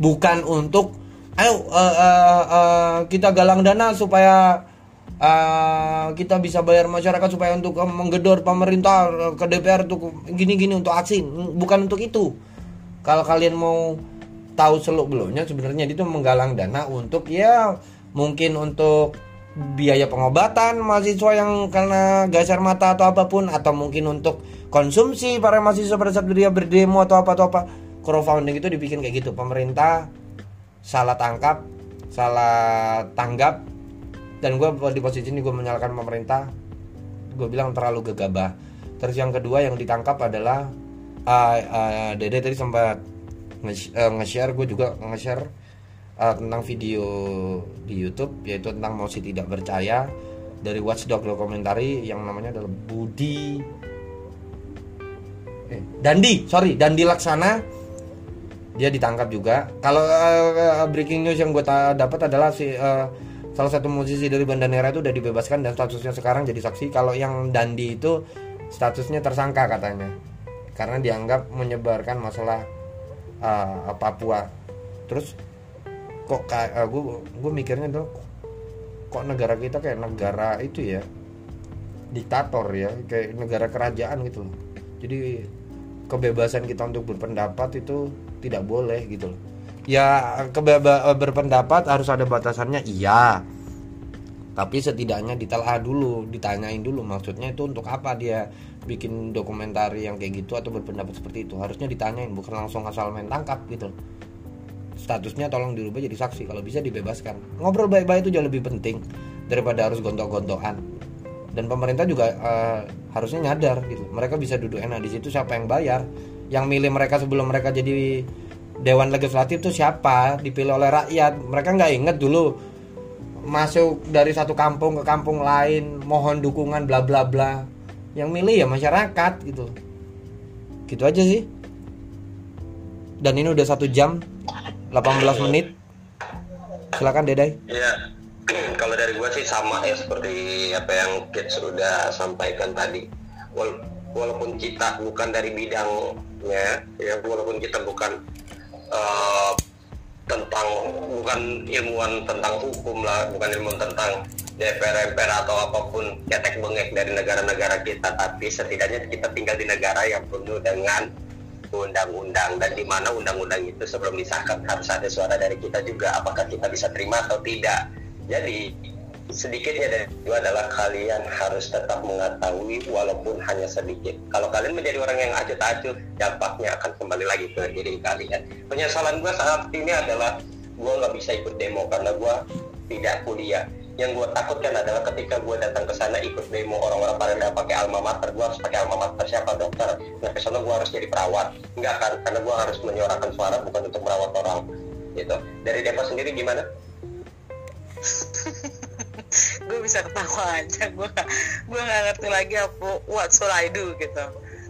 Bukan untuk ayo uh, uh, uh, kita galang dana supaya uh, kita bisa bayar masyarakat supaya untuk menggedor pemerintah ke DPR untuk gini-gini untuk aksi. Bukan untuk itu. Kalau kalian mau tahu seluk beluknya sebenarnya. Itu menggalang dana untuk ya mungkin untuk biaya pengobatan mahasiswa yang karena gasar mata atau apa pun atau mungkin untuk konsumsi para mahasiswa pada saat dia berdemo atau apa atau apa. Crowdfunding itu dibikin kayak gitu. Pemerintah salah tangkap salah tanggap dan gue di posisi ini gue menyalahkan pemerintah. Gue bilang terlalu gegabah. Terus yang kedua yang ditangkap adalah uh, uh, Dede tadi sempat nge-share gue juga nge-share uh, tentang video di YouTube yaitu tentang mosi tidak percaya dari Watchdog dokumentari yang namanya adalah Budi eh, Dandi sorry Dandi Laksana. Dia ditangkap juga. Kalau uh, breaking news yang gue dapat adalah si uh, salah satu musisi dari Bandanera itu udah dibebaskan dan statusnya sekarang jadi saksi. Kalau yang Dandi itu statusnya tersangka katanya. Karena dianggap menyebarkan masalah uh, Papua. Terus kok uh, gue gue mikirnya tuh kok negara kita kayak negara itu ya diktator ya kayak negara kerajaan gitu jadi kebebasan kita untuk berpendapat itu tidak boleh gitu ya kebeba berpendapat harus ada batasannya iya. Tapi setidaknya ditelah dulu ditanyain dulu maksudnya itu untuk apa dia bikin dokumentari yang kayak gitu atau berpendapat seperti itu. Harusnya ditanyain bukan langsung asal main tangkap gitu. Statusnya tolong dirubah jadi saksi kalau bisa dibebaskan. Ngobrol baik-baik itu jauh lebih penting daripada harus gontok-gontokan. Dan pemerintah juga uh, harusnya nyadar gitu. Mereka bisa duduk enak di situ siapa yang bayar? Yang milih mereka sebelum mereka jadi dewan legislatif itu siapa? Dipilih oleh rakyat. Mereka nggak inget dulu masuk dari satu kampung ke kampung lain mohon dukungan bla bla bla yang milih ya masyarakat gitu. Gitu aja sih. Dan ini udah satu jam 18 menit. Silakan Dedai. Ya [clears throat] kalau dari gua sih sama ya seperti apa yang Kit sudah sampaikan tadi. Wal walaupun kita bukan dari bidangnya ya walaupun kita bukan uh, tentang bukan ilmuwan tentang hukum lah bukan ilmuwan tentang DPR MPR atau apa pun ketek bengek dari negara-negara kita tapi setidaknya kita tinggal di negara yang penuh dengan undang-undang. Dan di mana undang-undang itu sebelum disahkan harus ada suara dari kita juga apakah kita bisa terima atau tidak. Jadi sedikitnya dari itu adalah kalian harus tetap mengetahui walaupun hanya sedikit. Kalau kalian menjadi orang yang acut-acut dampaknya akan kembali lagi ke diri kalian. Penyesalan gue saat ini adalah gue nggak bisa ikut demo karena gue tidak kuliah yang gue takutkan adalah ketika gue datang ke sana ikut demo orang-orang pada nggak pakai alma mater gue harus pakai alma mater siapa dokter? Nah ke sana gue harus jadi perawat. Enggak kan? Karena gue harus menyuarakan suara bukan untuk merawat orang gitu. Dari Deva sendiri gimana? [laughs] Gue bisa ketawa aja gue gue nggak ngerti lagi apa what should I do gitu.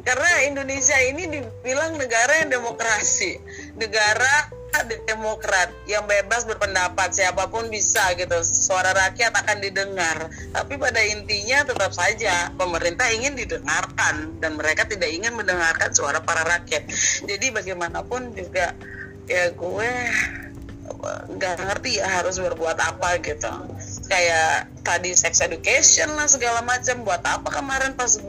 Karena Indonesia ini dibilang negara yang demokrasi negara demokrat yang bebas berpendapat siapa pun bisa gitu. Suara rakyat akan didengar. Tapi pada intinya tetap saja pemerintah ingin didengarkan dan mereka tidak ingin mendengarkan suara para rakyat. Jadi bagaimanapun juga ya gue nggak ngerti ya harus berbuat apa gitu. Kayak tadi sex education lah segala macam buat apa kemarin pas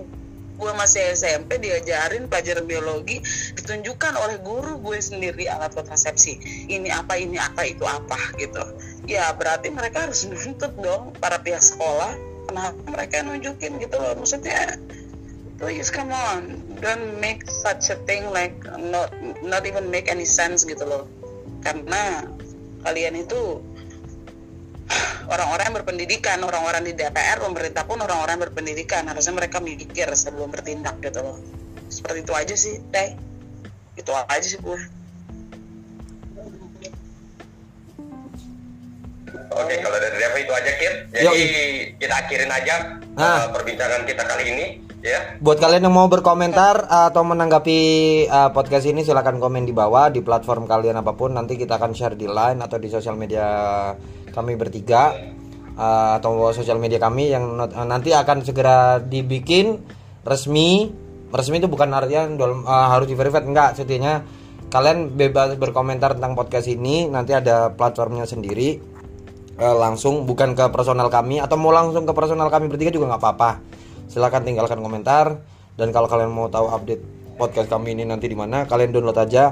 gue masih SMP diajarin pelajaran biologi ditunjukkan oleh guru gue sendiri alat kontrasepsi ini apa ini apa itu apa gitu ya berarti mereka harus [laughs] nuntut dong para pihak sekolah kenapa mereka nunjukin gitu loh maksudnya please come on don't make such a thing like not not even make any sense gitu loh karena kalian itu [sighs] orang-orang yang berpendidikan, orang-orang di DPR, pemerintah pun orang-orang berpendidikan. Harusnya mereka mikir sebelum bertindak gitu loh. Seperti itu aja sih, Day. Itu aja sih gue. Oke, kalau dari Deva itu aja Kit. Jadi Yoi. kita akhirin aja Ah. uh, perbincangan kita kali ini, ya. Buat kalian yang mau berkomentar atau menanggapi uh, podcast ini silahkan komen di bawah di platform kalian apa pun nanti kita akan share di line atau di sosial media kami bertiga uh, atau sosial media kami yang not- uh, nanti akan segera dibikin resmi resmi itu bukan dalam- uh, harus di verified enggak setidaknya kalian bebas berkomentar tentang podcast ini. Nanti ada platformnya sendiri. Eh, langsung bukan ke personal kami atau mau langsung ke personal kami bertiga juga nggak apa-apa. Silahkan tinggalkan komentar. Dan kalau kalian mau tahu update podcast kami ini nanti di mana kalian download aja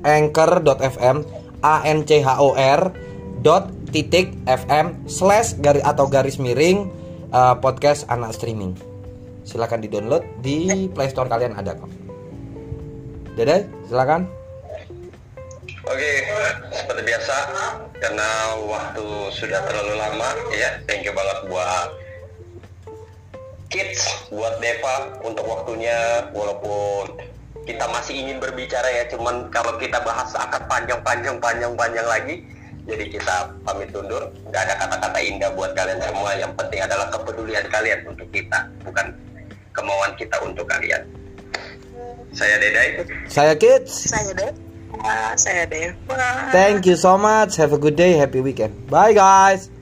anchor.fm a n c h o r dot titik fm slash atau garis miring eh, podcast anak streaming silahkan di download di playstore kalian ada kok. Dede silakan. Oke, seperti biasa, karena waktu sudah terlalu lama, ya, thank you banget buat Kids, buat Deva untuk waktunya, walaupun kita masih ingin berbicara ya, cuman kalau kita bahas akan panjang-panjang, panjang-panjang lagi, jadi kita pamit undur, nggak ada kata-kata indah buat kalian semua, yang penting adalah kepedulian kalian untuk kita, bukan kemauan kita untuk kalian. Saya Dedai, saya kids Saya Deva. Saya Deva. thank you so much have a good day happy weekend bye guys